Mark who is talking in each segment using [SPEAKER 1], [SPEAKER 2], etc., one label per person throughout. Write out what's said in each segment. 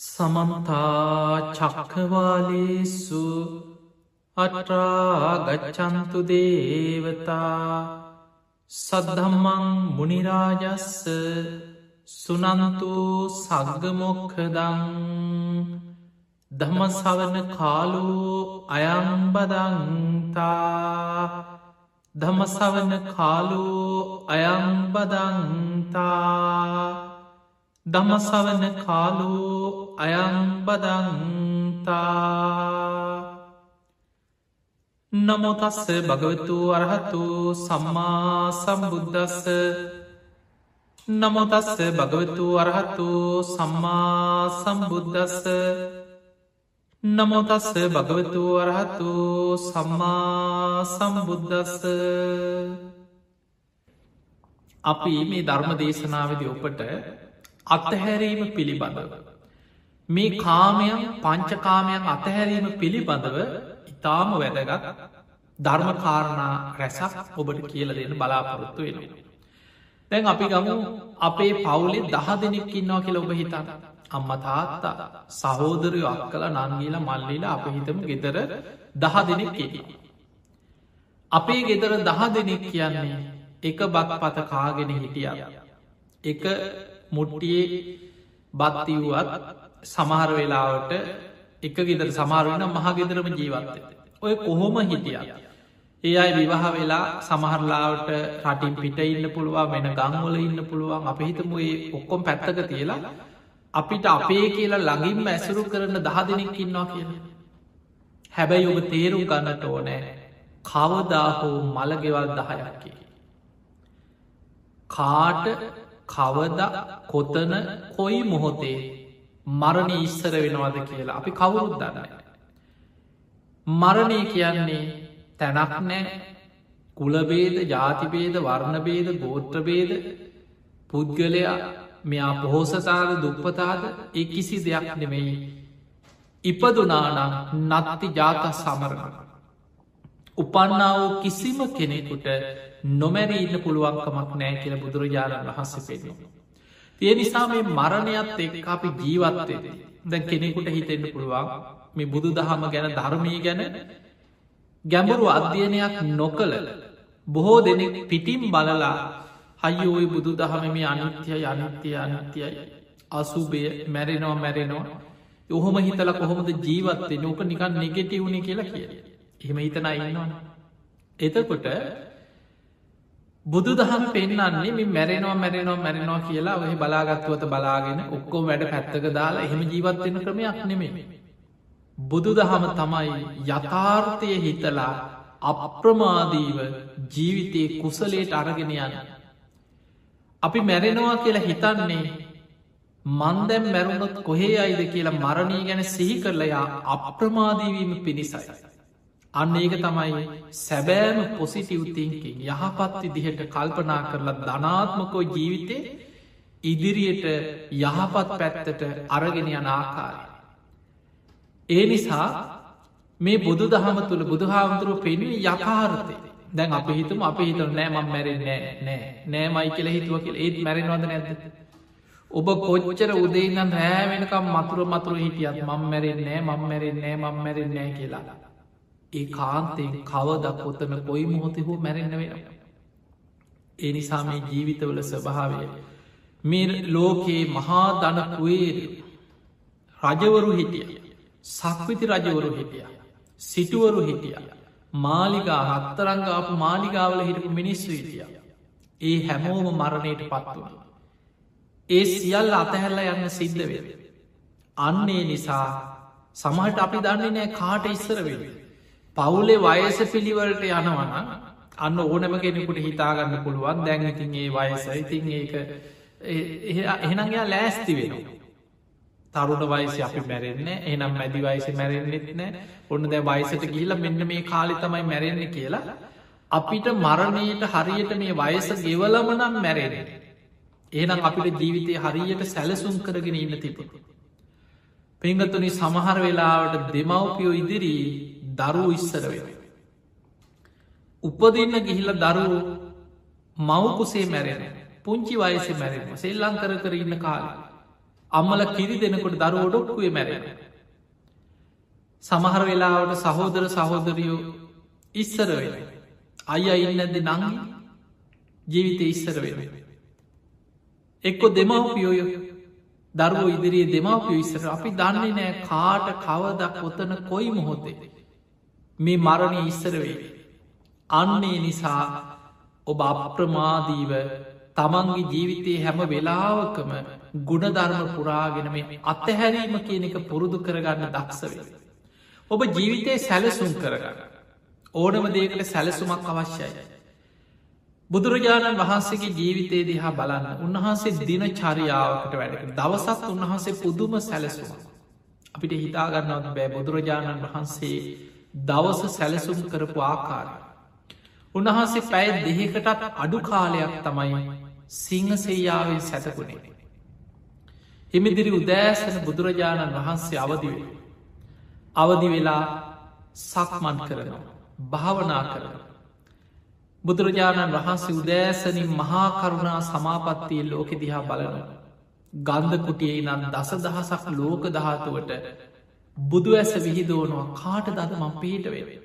[SPEAKER 1] සමන්තා චක්කවාලේසු අටරාගච්චන්තු දේවතා සද්ධම්මං මුනිරාජස්ස සුනන්තු සග්ගමොක්කදං දමසවන කාලු අයම්බදන්තා දමසවන කාලු අයම්බදන්තා දමසවන කාලෝ අයම්බදන්තා නමුතස්ස භගවතු අරහතු සම්මා සම්බුද්ධස්ස නමුතස්ස භගවතු අරහතු සම්මා සම්බුද්ධස්ස නමුතස්ස භගවතු අරහතු සම්මා සම්බුද්ධස්ස අපි මේ ධර්ම දේශනාවද ඔපට අත්හැරීම පිළිබඳව. මේ කාමයන් පංචකාමයන් අතහැරීම පිළිබඳව ඉතාම වැදගත් ධර්මකාරණා රැසක් ඔබට කියල දෙන්න බලාපොරොත්තු වෙන. දැන් අපි ගමු අපේ පවුලේ දහ දෙනෙක් ඉන්නවා කියල ඔබ හිතන්න. අම්ම තාත්තා සහෝදරය අක් කල නංගීල මල්ලීල අප හිතම ගෙදර දහ දෙනෙක් කිය. අපේ ගෙදර දහ දෙනෙක් කියන්නේ එක බක් පත කාගෙන හිටිය. එක මුට්ටියේ බත්තිව්වත් සමහර වෙලාවට එක ගෙදර සමාරුවන මහගෙදරම ජීවත්ත. ඔය කොහොම හිටිය. ඒ අයි විවාහ වෙලා සමහරලාවට රටින් පිට ඉන්න පුළුවන් වෙන ගංවල ඉන්න පුළුවන් අප හිතම ඒ ඔක්කොම් පැත්තක තියලා අපිට අපේ කියලා ළඟින්ම ඇසුරු කරන දහ දෙනෙක් ඉන්නවා කියන. හැබැයි ඔබ තේරුම් ගන්නට ඕනෑ කවදා හෝ මළගෙවල් දහයක්කි. කාට කවද කොතන කොයි මොහොතේ මරණ ඉස්සර වෙනවාද කියලා අපි කවුරුත් දන්නයි. මරණය කියන්නේ තැනක් නෑ කුලබේද ජාතිබේද වර්ණබේද ගෝත්‍රබේද පුද්ගලයා මෙයා පොහෝසතාද දුප්පතාද ඒ කිසි දෙයක් නෙමෙයි. ඉපදුනානම් නත්ති ජාත සමරණ. උපන්නාව කිසිම කෙනෙකුට නොමැරී ඉන්න පුළුවන්කමක් නෑ කියල බුදුරජාණන් වහන්ස පෙන්වා. තිය නිසා මේ මරණයත් එක් අපි ජීවත්තේ දැ කෙනෙකුට හිතෙන්න්න පුළුවන් මේ බුදු දහම ගැන ධර්මී ගැන ගැඹුරු අධ්‍යයනයක් නොකළ බොහෝ දෙනෙක් පිටිම් බලලා හයිෝයි බුදු දහම මේ අනිත්‍යය අනිත්‍යය අනිත්‍යයි. අසුබය මැරෙනවා මැරෙනවා. ඔහොම හිතල කොහොමද ජීවත්තේ නොක නිකන් නෙගෙටවුණ කියලා කිය එහෙම හිතන ඉන්නවා එතකොට බුදු දහම පෙන්න්නන්නේ මේ මැරෙනවා මැරෙනවා මැරෙනවා කියලා ඔහ බලාගත්තුවත බලාගෙන ඔක්කෝ වැඩ පැත්තක දාලා එහෙම ජීවත්වෙන ක්‍රමයක් නෙමේ. බුදු දහම තමයි යථාර්ථය හිතලා අප්‍රමාදීව ජීවිතයේ කුසලේට අරගෙන යන. අපි මැරෙනවා කියලා හිතන්නේ මන්දැම් මැරුණොත් කොහේ අයිද කියලා මරණී ගැන සිහි කරලයා අප්‍රමාදීවීම පිණිසයි. අන්න ඒක තමයි සැබෑම පොසිටිව්තිංකින් යහපත් විදිහට කල්පනා කරලා ධනාත්මකෝ ජීවිතේ ඉදිරියට යහපත් පැත්තට අරගෙන යන ආකාරය. ඒ නිසා මේ බුදු දහම තුළ බුදුහාමුදුරුව පෙන්වී යකාරතය දැන් අප හිතුම අප හිතර නෑ මං මැරෙන් නෑ නෑ නෑ මයි කියල හිතුව කියල. ඒත් මැරෙනවද නැද ඔබ කොච්චර උදේනම් රෑවෙනකම් මතුර මතුර හිටියත් මං මැරෙන් නෑ මං මැරෙන් නෑ මං මැරෙන් නෑ කියලා. ඒ කාන්තයෙන් කවදක් කොතන කොයි මොහොතෙ හෝ මැරෙන්න්න වෙන. ඒ නිසා මේ ජීවිතවල ස්වභාවය. මේ ලෝකයේ මහා දනකුවේ රජවරු හිටිය. සක්විති රජවරු හිටිය. සිටුවරු හිටිය. මාලිගා හත්තරංගාපු මාලිගාවල හිටපු මිනිස්සු හිටිය. ඒ හැමෝම මරණයට පත්වුණ. ඒ සියල්ල අතහැල්ල යන්න සිද්ධ වේ. අන්නේ නිසා සමහට අපි දන්නේ නෑ කාට ඉස්සර වෙන්නේ. පවුලේ වයස පිළිවලට යනවන අන්න ඕනම කෙනෙකුට හිතාගන්න පුළුවන්. දැන් ඉතින් ඒ වයස ඉතින් ඒක එහෙනගයා ලෑස්ති වෙන තරුණ වයිස අපි මැරෙන්න එනම් මැදි වයිස මැරෙන්න්නෙත් නෑ ඔන්න දැ වයිසට ගිල්ල මෙන්න මේ කාලි තමයි මැරෙන්න කියලා අපිට මරණයට හරියට මේ වයස ගෙවලමනම් මැරෙන ඒනම් අපිට ජීවිතය හරියට සැලසුම් කරගෙන ඉන්න තිබ පෙංගතුනි සමහර වෙලාවට දෙමව්පියෝ ඉදිරී දරු ඉස්සර වෙන. උපදින්න ගිහිල්ල දරු මවකුසේ මැරෙන පුංචි වයස මැරෙන සෙල්ලං කර කර ඉන්න කාල. අම්මල කිරි දෙනකොට දරු ඔඩොක්කුවේ මැරෙන. සමහර වෙලාවට සහෝදර සහෝදරියෝ ඉස්සර වෙන. අය ඉන්නද නං ජීවිත ඉස්සර වෙන. එක්කො දෙමවපියෝය දරුව ඉදිරියේ දෙමවපිය ඉස්සර අපි දන්නේ නෑ කාට කවදක් ඔතන කොයි මොහොතේ. මේ මරණය ඉස්සර වේ. අන්නේ නිසා ඔබ අප්‍රමාදීව තමන්ගේ ජීවිතයේ හැම වෙලාවකම ගුණධර්ම පුරාගෙන මේ අත්තහැරීම කියන එක පුරුදු කරගන්න දක්සවේ. ඔබ ජීවිතයේ සැලසුම් කරගන්න. ඕනම දේකට සැලසුමක් අවශ්‍යයි. බුදුරජාණන් වහන්සේගේ ජීවිතේ දිහා බලන්න උන්වහන්සේ දින චරියාවකට වැඩ දවසත් උන්වහන්සේ පුදුම සැලසුම. අපිට හිතාගන්නවත් බෑ බුදුරජාණන් වහන්සේ දවස සැලසුම් කරපු ආකාරය. උන්වහන්සේ පැය දෙහකටත් අඩු කාලයක් තමයි සිංහසේයාවෙන් සැතකුණේ. හිමිදිරි උදෑසන බුදුරජාණන් වහන්සේ අවදිවේ. අවදි වෙලා සක්මන් කරනවා. භාවනා කරනවා. බුදුරජාණන් වහන්සේ උදෑසනින් මහා කරුණා සමාපත්තිය ලෝකෙ දිහා බලන. ගන්ධ කුටියේ නම් දස දහසක් ලෝක දහතුවට බුදු ඇස විහිදෝනවා කාට දද මං පේට වේ.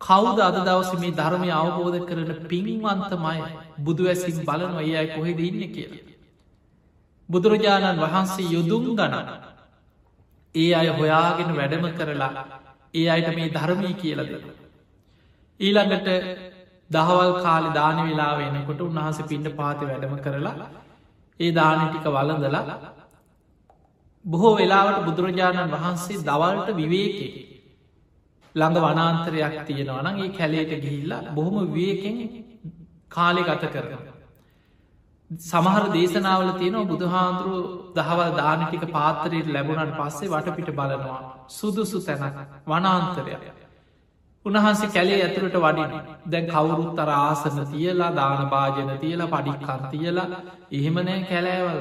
[SPEAKER 1] කවුද අද දවස මේ ධර්මය අවබෝධ කරන පින්වන්තමයි බුදු ඇසින් බලන ඒ අයි කොහෙද ඉන්න කියලා. බුදුරජාණන් වහන්සේ යුදුම් ගණන ඒ අය හොයාගෙන වැඩම කරලා ඒ අයට මේ ධර්මී කියලද. ඊළඟට දහවල් කාලි දාන වෙලා වෙනකොට උන්හස පින්ඩ පාති වැඩම කරලා ඒ දාන ටික වලඳලා බොහෝ වෙලාවට බුදුරජාණන් වහන්සේ දවල්ට විවේකේ ළඟ වනාන්තරයක් තියෙනවන ඒ කැලේට ගිහිල්ලා බොහොම විවේකෙන් කාලෙ ගත කරන. සමහර දේශනාවල තියෙනවා බුදුහාන්දුරුව දහවල් දානටික පාතරයට ලැබුණට පස්සේ වටපිට බලනවා සුදුසු තැන වනාන්තරයක්. උන්හන්සේ කැලේ ඇතුළට වඩින දැන් කවුරුත් අර ආසන තියලා දාන භාජන තියලා පඩික්කර තියලා එහෙමනෑ කැලෑවල්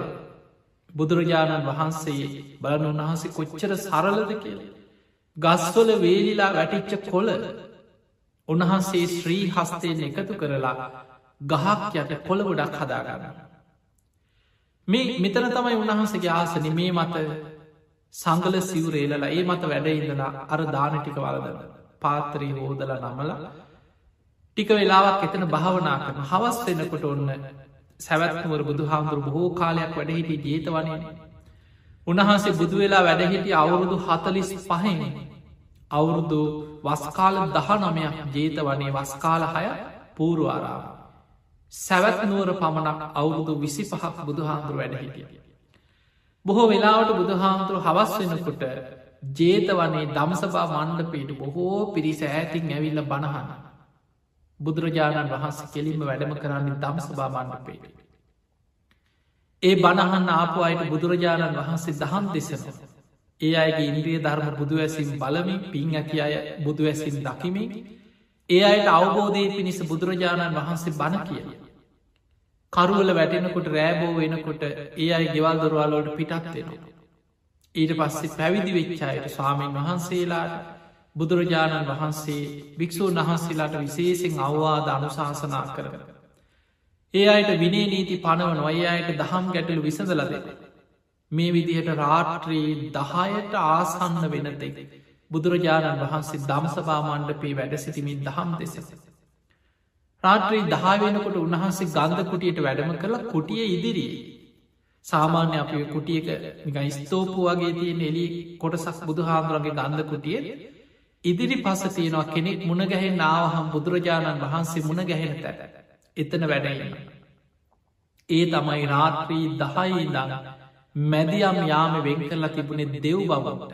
[SPEAKER 1] බුදුරජාණන් වහන්සේ බලන උන්වහන්සේ කොච්චර සරලද කියලා. ගස්වල වේලිලා වැටිච්ච කොල උන්වහන්සේ ශ්‍රී හස්තයෙන් එකතු කරලා ගහක් යට කොළ ගොඩක් හදාගන්න. මේ මෙතන තමයි උන්වහන්සගේ ආසන මේ මත සංගල සිවරේලලා ඒ මත වැඩ ඉඳලා අර දානටික වලදන්න. පාත්‍රී හෝදල නමල ටික වෙලාවක් එතන භාවනා කරන හවස් වෙනකොට ඔන්න සැවැත්වර බුදු හාමුදුරු බොහෝ කාලයක් වැඩහිටි ජේතවනය උන්වහන්සේ බුදු වෙලා වැඩහිටි අවුරුදු හතලිස් පහෙන් අවුරුදු වස්කාල දහ නමයක් ජේතවනේ වස්කාල හය පූරුවාරාව. සැවැත් නුවර පමණක් අවුරුදු විසි පහක් බුදුහාන්දුරු වැඩහිටිය. බොහෝ වෙලාවට බුදුහාමුදුරු හවස් වෙනකොට ජේතවනේ දම්සභා මණ්ඩපේට බොහෝ පිරිස ඇතින් ඇවිල්ල බණහන. බුදුරජාණන් වහන්සේ කෙලින්ම වැඩම කරන්නේ දම්සභා මණ්ඩපේට. ඒ බණහන්න ආපු අයට බුදුරජාණන් වහන්සේ දහම් දෙසන. ඒ අයගේ ඉන්ද්‍රිය ධර්ම බුදු ඇසින් බලමින් පින් ඇති අය බුදු ඇසින් දකිමින් ඒ අයට අවබෝධය පිණිස බුදුරජාණන් වහන්සේ බණ කිය. කරුවල වැටෙනකොට රෑබෝ වෙනකොට ඒ අයි ගෙවල් දොරවාලෝට පිටත් වෙනවා. ඊට පස්සේ පැවිදි වෙච්චායට ස්වාමීන් වහන්සේලාට බුදුරජාණන් වහන්සේ භික්‍ෂූන් වහන්සේලාට විශේසිෙන් අවවාද අනුශාසනා කරන. ඒ අයට විනේ නීති පනවන ඔය අයට දහම් ගැටලු විසඳලද. මේ විදිහට රාට්‍රී දහයට ආසන්න වෙනතෙක්. බුදුරජාණන් වහන්සේ දම්සභා මණ්ඩපේ වැඩ සිටිමින් දහම් දෙස. රාත්‍රී දහාවෙනකොට උන්වහන්සේ ගන්ධ කුටියට වැඩම කරලා කුටිය ඉදිරී. සාමාන්‍ය අප කුටියක නිකයි ස්තෝපු වගේ තියෙන එලි කොටසක් බුදු හාමුදුරන්ගේ ගන්ධ කුටිය ඉදිරි පස තියෙනවා කෙනෙක් මුණගැහෙන් නාවහම් බුදුරජාණන් වහන්සේ මුණ ගැහෙන තැ එතන වැඩඉන්න. ඒ තමයි රාත්‍රී දහයි දඟ මැදියම් යාම වෙන් කරලා තිබුණේ දෙව් බවට.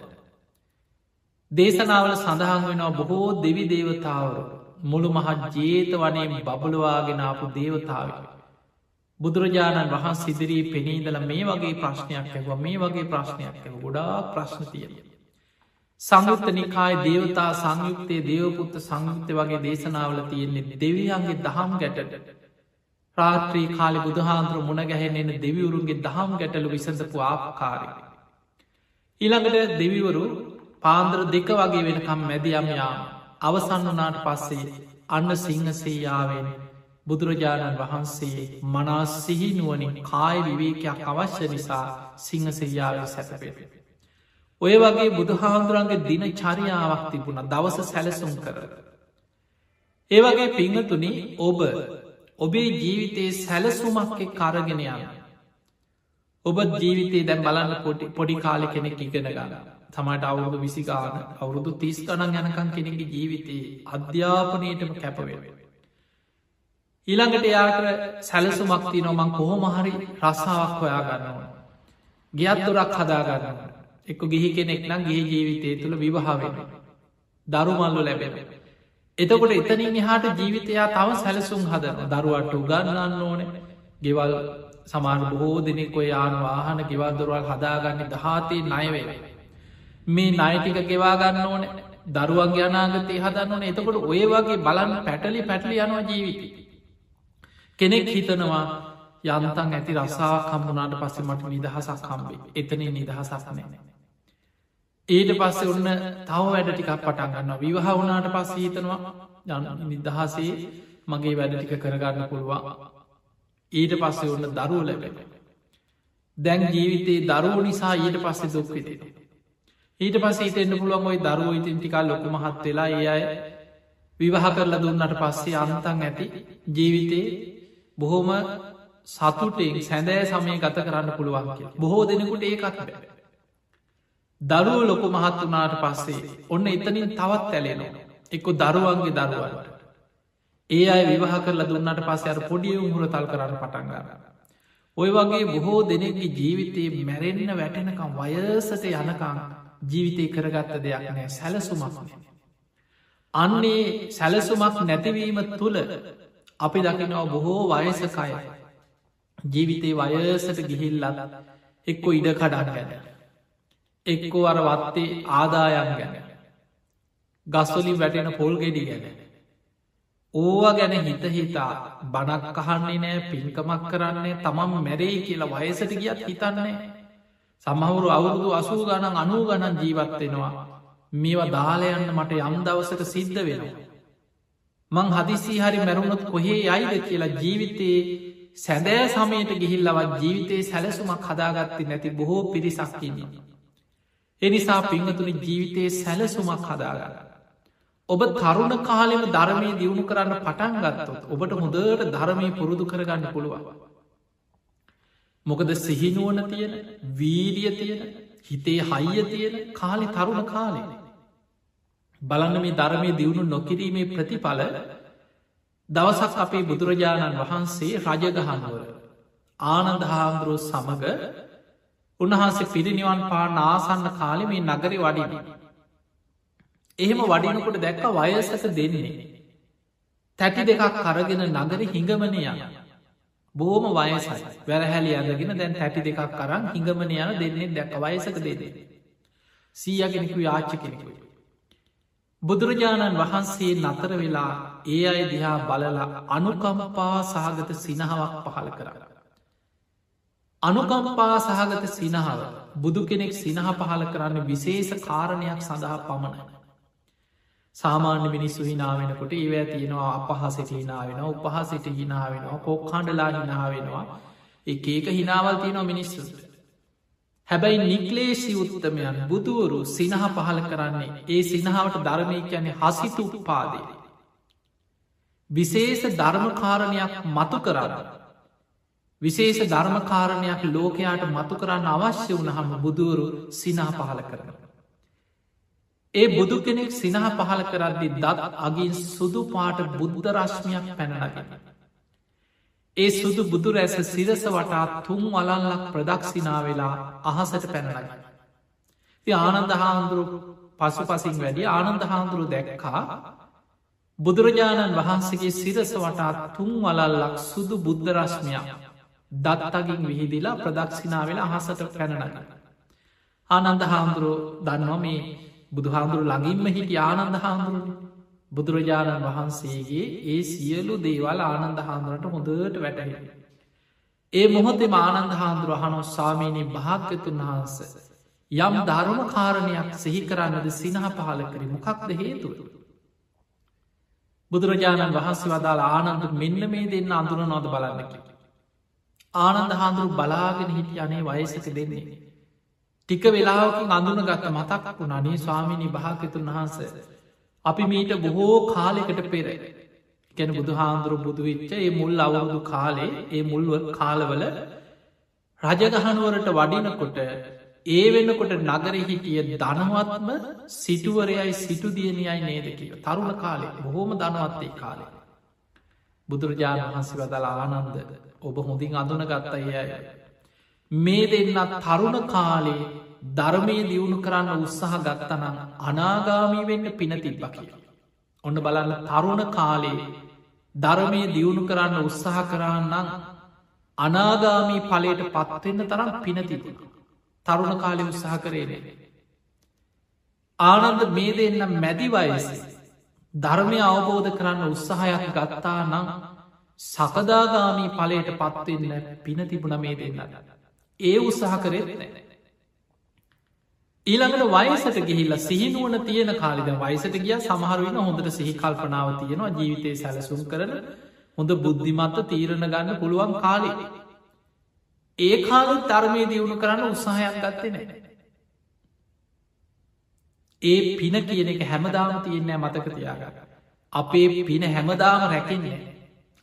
[SPEAKER 1] දේශනාවල සඳහන් වෙනවා බොහෝ දෙවි දේවතාවරු මුළු මහත් ජේත වනේ බබලවාගෙනාපු දේවතාව. බුදුරජාණන් වහන්ස සිදිරී පෙනීදල මේ වගේ ප්‍රශ්නයක් ඇව මේ වගේ ප්‍රශ්නයක් ඇව ගොඩා ප්‍රශ්න තිය. සංයුත්ත නිකාය දේවතා සංයුක්තයේ දේවපුත්ත සංයුක්ත වගේ දේශනාවල තියෙන්නේ දෙවියන්ගේ දහම් ගැටට. රාත්‍රී කාලි බුදුහාන්දුර මුණ ගැහෙනෙන දෙවිවරුන්ගේ දහම් ගැටලු විසඳපු ආපකාරය. ඊළඟට දෙවිවරු පාන්දර දෙක වගේ වෙනකම් මැදියම් යාම අවසන් වනාට පස්සේ අන්න සිංහසේයාවෙන් බුදුරජාණන් වහන්සේ මනස් සිහිනුවනින් කාය විවේකයක් අවශ්‍ය නිසා සිංහසයාාව සැතපෙට. ඔය වගේ බුදුහාමුදුරන්ගේ දින චරියාවක් තිබුණ දවස සැලසුම් කර. ඒවගේ පිංහතුනි ඔබ ඔබේ ජීවිතයේ සැලසුමක් එක් කරගෙන යන. ඔබ ජීවිතේ දැන් බලන්න පොටි පොඩි කාලෙ කෙනෙක් ඉගෙන ගන්න තමට අවුරුදු විසිගාන අවුරුදු තිස් ගණන් යනකං කෙනෙකි ජීවිතයේ අධ්‍යාපනයටම කැපවෙව. ඊළඟට එයාට සැලසුමක්ති නොමං කොහොමහරි රස්සාාවක් හොයා ගන්නවන. ගියත් තුරක් හදාගන්න එක්ක ගිහි කෙනෙක් නම් ගේ ජීවිතය තුළ විවාහාවෙන. දරුමල්ලු ලැබෙන. එතකොට එතනින් එහාට ජීවිතයා තව සැලසුම් හදන දරුවට උගන්නන්න ඕන ගෙවල් සමාන බොහෝ දෙනෙක් ඔය යාන වාහන ගෙවල් දොරවල් හදාගන්න දහතේ නයවේ. මේ නයටික ගෙවාගන්න ඕන දරුවන්ගේ අනාගතය හදන්න ඕන එතකොට ඔය වගේ බලන්න පැටලි පැටලි යනවා ජීවිත. කෙනෙක් හිතනවා යන්තන් ඇති රසා කම්බුනාට පස්සේ මට නිදහසක් කම්බේ එතන නිදහසක් නෑ. ඊට පස්සේ ඔන්න තව වැඩ ටිකක් පටන් ගන්න විවාහ වුණාට පස්ස හිතනවා යන නිදහසේ මගේ වැඩ ටික කරගන්න පුළුවන්. ඊට පස්සේ ඔන්න දරුව ලැබෙන දැන් ජීවිතයේ දරුව නිසා ඊට පස්සේ දුක්විතේ ඊට පස්සේ හිතෙන්න්න පුළුවන් ඔයි දරුව ඉතින් ටිකල් ලොක මහත් වෙලා ඒ අය විවාහ කරලා දුන්නට පස්සේ අන්තන් ඇති ජීවිතයේ බොහොම සතුටෙන් සැදෑ සමය ගත කරන්න පුළුවන් බොහෝ දෙනෙකුට ඒකත් බැ දරුව ලොකු මහත් වනාට පස්සේ ඔන්න එතනින් තවත් ඇලෙනවා. එක්කො දරුවන්ගේ දරුවන්ට. ඒ අය විවාහ කරල දුන්නට පස්ස අර පොඩිය උහුර තල් කරන්න පටන්ගන්න ඔය වගේ බොහෝ දෙනෙක්ගේ ජීවිතයේ මැරෙන්න්න වැටෙනකම් වයසට යනකං ජීවිතය කරගත්ත දෙයක් නෑ සැලසුමක් අන්නේ සැලසුමක් නැතිවීම තුළ අපි දකිනව බොහෝ වයසකය ජීවිතේ වයසට ගිහිල්ලත් එක්කො ඉඩ කඩක් ගැන. එක්කෝ අර වත්තේ ආදායම් ගැන. ගස්වලින් වැටෙන පොල් ගෙඩි ගැන. ඕවා ගැන හිත හිතා බනක් කහන්නේ නෑ පින්කමක් කරන්නේ තමම් මැරෙයි කියලා වයසට ගියත් හිතන්නේ. සමහුරු අවුරුදු අසූ ගණන් අනූ ගණන් ජීවත්වෙනවා මේවා දාලයන්න මට යම් දවසක සිද්ධ වෙනවා. මං හදිසි හරි මැරුණොත් කොහේ අයිද කියලා ජීවිතයේ සැදෑ සමයට ගිහිල්ලවත් ජීවිතයේ සැලසුමක් හදාගත්ති නැති බොහෝ පිරිසක්කින්නේ එනිසා පිංහතුනි ජීවිතයේ සැලසුමක් හදාගන්න. ඔබ තරුණ කාලෙම ධර්මය දියුණු කරන්න පටන් ගත්තොත් ඔබට හොඳට ධර්මය පුරුදු කරගන්න පුළුවන්. මොකද සිහිනුවන තියෙන වීරිය තියෙන හිතේ හයිය තියෙන කාලි තරුණ කාලෙ. බලන්න මේ ධර්මය දියුණු නොකිරීමේ ප්‍රතිඵල දවසක් අපේ බුදුරජාණන් වහන්සේ රජගහන්නුවර ආනන්ද හාමුදුරුව සමඟ උන්වහන්සේ පිරිනිවන් පා නාසන්න කාලෙ මේ නගර වඩින. එහෙම වඩිනකොට දැක්ක වයසක දෙන්නේ. තැටි දෙකක් කරගෙන නගර හිඟමනය යන. බෝම වයසයි වැරහැලි අදගෙන දැන් තැටි දෙකක් කරන්න හිඟමන යන දෙන්නේ දැක්ක වයසක දෙදේ. සීයගෙනෙකු යාච්ච කෙනෙකුයි. බුදුරජාණන් වහන්සේ නතර වෙලා ඒ අය දිහා බලලා අනුකම්පා සහගත සිනහාවක් පහළ කරන්න. අනුකම්පා සහගත සිනහව බුදු කෙනෙක් සිනහ පහල කරන්න විශේෂ කාරණයක් සඳහා පමණයි. සාමාන්‍ය මිනිස්සු හිනාවෙනකොට ඒවැ තියෙනවා අපහසට හිනාවෙන උපහසිට හිනාවෙනවා පොක් කණ්ඩලා හිනාවෙනවා එක ඒක හිනාවල් තියනවා මිනිස්සුට. හැබැයි නික්ලේශි උත්තමයන් බුදුවරු සිනහ පහල කරන්නේ ඒ සිනහාවට ධර්මය කියන්නේ හසිතු පාදේ. විශේෂ ධර්මකාරණයක් මතු කරන්න විශේෂ ධර්මකාරණයක් ලෝකයාට මතු කරන්න අවශ්‍ය වනහම බුදුවරු සිනා පහල කරන. ඒ බුදු කෙනෙක් සිනහ පහල කරද්දි දත් අගින් සුදු පාට බුද්ධ රශ්මියක් පැනලගෙන. ඒ සුදු බුදු රැස සිරස වටා තුන් වලල්ලක් ප්‍රදක්ෂිනා වෙලා අහසට පැනලගෙන. ආනන්ද හාමුදුරු පසු පසින් වැඩි ආනන්ද හාමුදුරු දැක්කා බුදුරජාණන් වහන්සේගේ සිරස වටා තුන් වලල්ලක් සුදු බුද්ධ රශ්මියක් දත්තගින් විහිදිලා ප්‍රදක්ෂිනා වෙලා අහසට පැනනගන්න. ආනන්ද හාමුදුරුව දන්නවා මේ බුදු හාමුදුරු ළඟින්ම හිටි ආනන්ද හාමුදුරුව බුදුරජාණන් වහන්සේගේ ඒ සියලු දේවල් ආනන්ද හාමුදුරට හොඳට වැටහෙන. ඒ මොහොතේ ආනන්ද හාමුදුරුව අහනො සාමීනී භාග්‍යතුන් වහන්ස. යම් ධර්ම කාරණයක් සිහි කරන්නද සිනහ පහල කරි මොකක්ද හේතුව. බුදුරජාණන් වහන්සේ වදාළ ආනන්ද මෙන්න මේ දෙන්න අඳුර නොද බලන්නකි. ආනන්ද හාන්දුරු බලාගෙන හිට යනේ වයසක දෙන්නේ. ටික වෙලාවකින් අඳුන ගත්ත මතක් වුණනේ ස්වාමිණි භාකතුන් වහන්ස. අපි මීට බොහෝ කාලෙකට පෙර ගැන බුදු හාන්දුරු බුදුවිච්ච ඒ මුල් අවුරුදු කාලේ ඒ මුල්ව කාලවල රජගහනුවරට වඩිනකොට ඒ වෙන්නකොට නගර හිටිය ධනවත්ම සිටුවරයයි සිටුදියනියයි නේද කිය තරුණ කාලේ බොහෝම ධනවත්තේ කාලේ. බුදුරජාණන් වහන්සේ වදල ආනන්ද ඔබ හොඳින් අඳුන ගත්තයි අය. මේ දෙන්නත් තරුණ කාලේ ධර්මය දියුණු කරන්න උත්සාහ ගත්තනම් අනාගාමී වෙන්න පින තිබ්බ කිය. ඔන්න බලන්න තරුණ කාලේ ධර්මය දියුණු කරන්න උත්සාහ කරන්නම් අනාගාමී පලට පත්වෙන්න තරම් පින තිබුණ. තරුණ කාලෙ උත්සාහ කරේනේ. ආනන්ද මේ දෙන්න මැදි වයසේ ධර්මය අවබෝධ කරන්න උත්සාහයක් ගත්තා නම් සකදාගාමී පලයට පත්වෙන්න පින තිබුණ මේ දෙන්න. ඒ උත්සාහ කරෙත් නෑ. ඊළඟට වයසට ගිහිල්ල සිහිනුවන තියෙන කාලිද වයිසට ගිය සමහරුවෙන හොඳට සිහි කල්පනාව තියෙනවා ජීවිතය සැලසුම් කරන හොඳ බුද්ධිමත්ත තීරණ ගන්න පුළුවන් කාලේ. ඒ කාල ධර්මය දියුණු කරන්න උත්සාහයක් ගත්තේ නෑ. ඒ පින කියන එක හැමදාම තියෙන්නෑ මතක තියාගන්න. අපේ පින හැමදාම රැකෙන්නේ.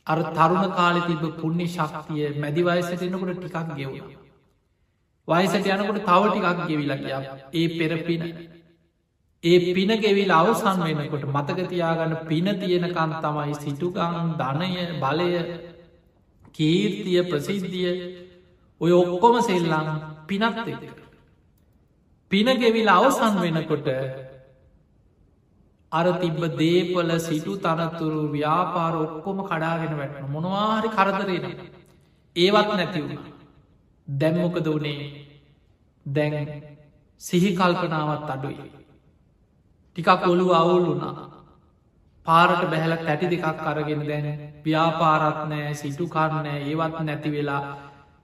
[SPEAKER 1] අර තරුණ කාලෙ තිබ පුුණ්‍ය ශක්තිය මැදිවයසට එනකොට ටිකක් ගෙවුණ. වයසට යනකොට තව ටිකක් ගෙවිලා කිය ඒ පෙරපින ඒ පින ගෙවිල් අවසන් වෙනකොට මතකතියාගන්න පින තියෙනකන් තමයි සිටුකං ධනය බලය කීර්තිය ප්‍රසිද්ධිය ඔය ඔක්කොම සෙල්ලම් පිනත් එක. පින ගෙවිල් අවසන් වෙනකොට අර තිබ්බ දේපල සිටු තනතුරු ව්‍යාපාර ඔක්කොම කඩාගෙන වැටන මොනවාහරි කරදරෙන ඒවත් නැතිවුණ දැම්මොකද වනේ? දැන් සිහි කල්පනාවත් අඩුයි. ටිකක් ඔොලු අවුල් වුණා. පාරට බැහල තැටි දෙකක් අරගෙන දැන ව්‍යාපාරත්නෑ සිටුකාරණෑ ඒවත් නැති වෙලා.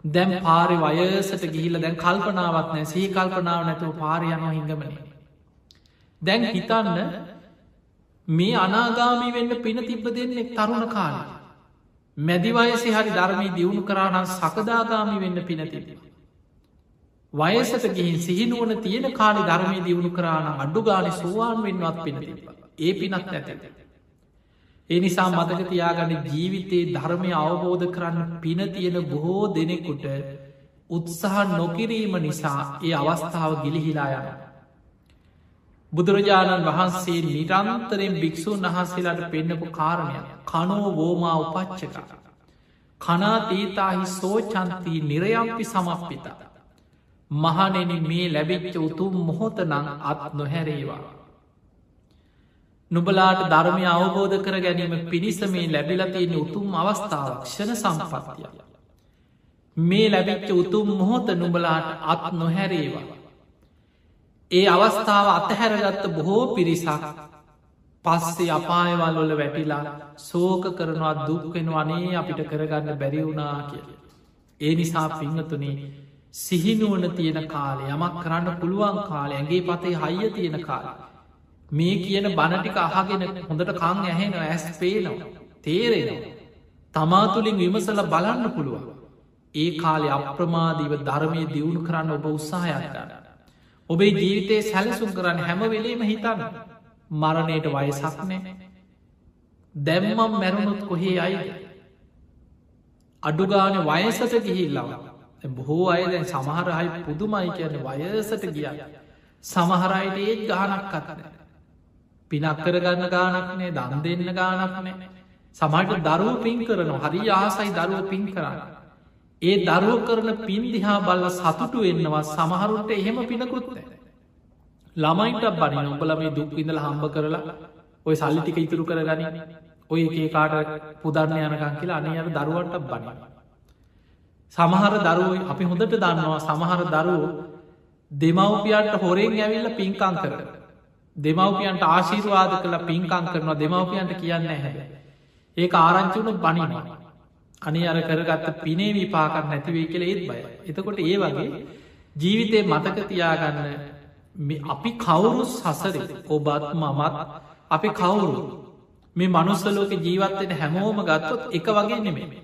[SPEAKER 1] දැම් පාරි වයසට ගිහිල දැන් කල්පනාවත් නෑ සහි කල්පනාව නැතුව පාරයනවා හිඟමන. දැන් හිතන්න මේ අනාගාමී වෙන්න පින තිබ්බ දෙන්නෙක් තරුණ කාල. මැදිවයසි හරි ධර්මී දියුණු කරානම් සකදාගාමි වෙන්න පින තිබ වයසට ගිහින් සිහිනුවන තියෙන කාලි ධර්මය දියුණු කරාන අඩ්ඩු ගාන සුවාන් වෙන්වත් පින ඒ පිනක් නැත. ඒ නිසා මතක තියාගන්න ජීවිතයේ ධර්මය අවබෝධ කරන්න පින තියෙන බොහෝ දෙනෙකුට උත්සාහ නොකිරීම නිසා ඒ අවස්ථාව ගිලිහිලා යන. බුදුරජාණන් වහන්සේ නිරන්තරෙන් භික්‍ෂූන් වහන්සේලාට පෙන්න්නපු කාරණයක් කනෝ වෝමා උපච්චක. කනා තීතාහි සෝචන්තී නිරයම්පි සමප්පිතා. මහනෙන මේ ලැබිච්ච උතුම් මොහොත නං අත් නොහැරේවා. නුබලාට ධර්මය අවබෝධ කර ගැනීම පිණිස මේ ලැබිලතියන උතුම් අවස්ථාව ක්ෂණ සම්පත්තිය. මේ ලැබිච්ච උතුම් මොහොත නුබලාට අත් නොහැරේවා. ඒ අවස්ථාව අතහැරගත්ත බොහෝ පිරිසක් පස්සේ අපායවල් වල වැටිලා සෝක කරනවා දුක්වෙනවා අනේ අපිට කරගන්න බැරිවුනා කිය. ඒ නිසා පිංහතුනේ සිහිනුවන තියෙන කාලේ යමක් කරන්න පුළුවන් කාලය ඇගේ පතේ හයිය තියෙන කාල. මේ කියන බණටික අහගෙන හොඳට කං ඇහෙන ඇස් පේනවා තේරෙනවා. තමා තුළින් විමසල බලන්න පුළුවන්. ඒ කාලෙ අප්‍රමාදීව ධර්මය දියුණු කරන්න ඔබ උත්සාහයක් ගන්න. ඔබේ ජීවිතයේ සැලසුම් කරන්න හැම වෙලේම හිතන්න මරණයට වයසක් නෑ. දැම්මම් මැරුණුත් කොහේ අයි. අඩුගාන වයසට ගිහිල්ලවා. බොහෝ අය දැන් සමහරහයි පුදුමයි කියන වයසට ගිය සමහරයට ඒත් ගානක් කතන පිනක් කරගන්න ගානක්නේ දන් දෙන්න ගානක්නේ සමට දරුව පින් කරන හරි ආසයි දරුව පින් කරන්න ඒ දරුව කරන පින් දිහා බල්ල සතුටු වෙන්නවා සමහරුන්ට එහෙම පිනකුත්ත ළමයින්ට බනින උඹල මේ දුක් විඳල හම්බ කරලා ඔය සල්ලිටික ඉතුරු කරගනි. ඔය ඒ කාට පුදරණ යනකං කියලා අනි අර දරුවන්ට බනිවා සමහර දරුව අපි හොඳට දන්නවා සමහර දරුවෝ දෙමවපියන්ට හොරෙන් ඇවිල්ල පින්කං කර දෙමවපියන්ට ආශීර්වාද කළ පින්කං කරනවා. දෙමවපියන්ට කියන්න හැ ඒ ආරංචුණු බනිනවා. අනි අර කරගත්ත පිනේ විපාකක් නැතිවේ කියල ඒත් බය එතකොට ඒ වගේ ජීවිතය මතක තියාගන්න අපි කවුරු සසර ඔබත් මමත් අපි කවුරු මේ මනුස්සලෝක ජීවත්තයට හැමෝම ගත්තොත් එක වගේ නෙමේ.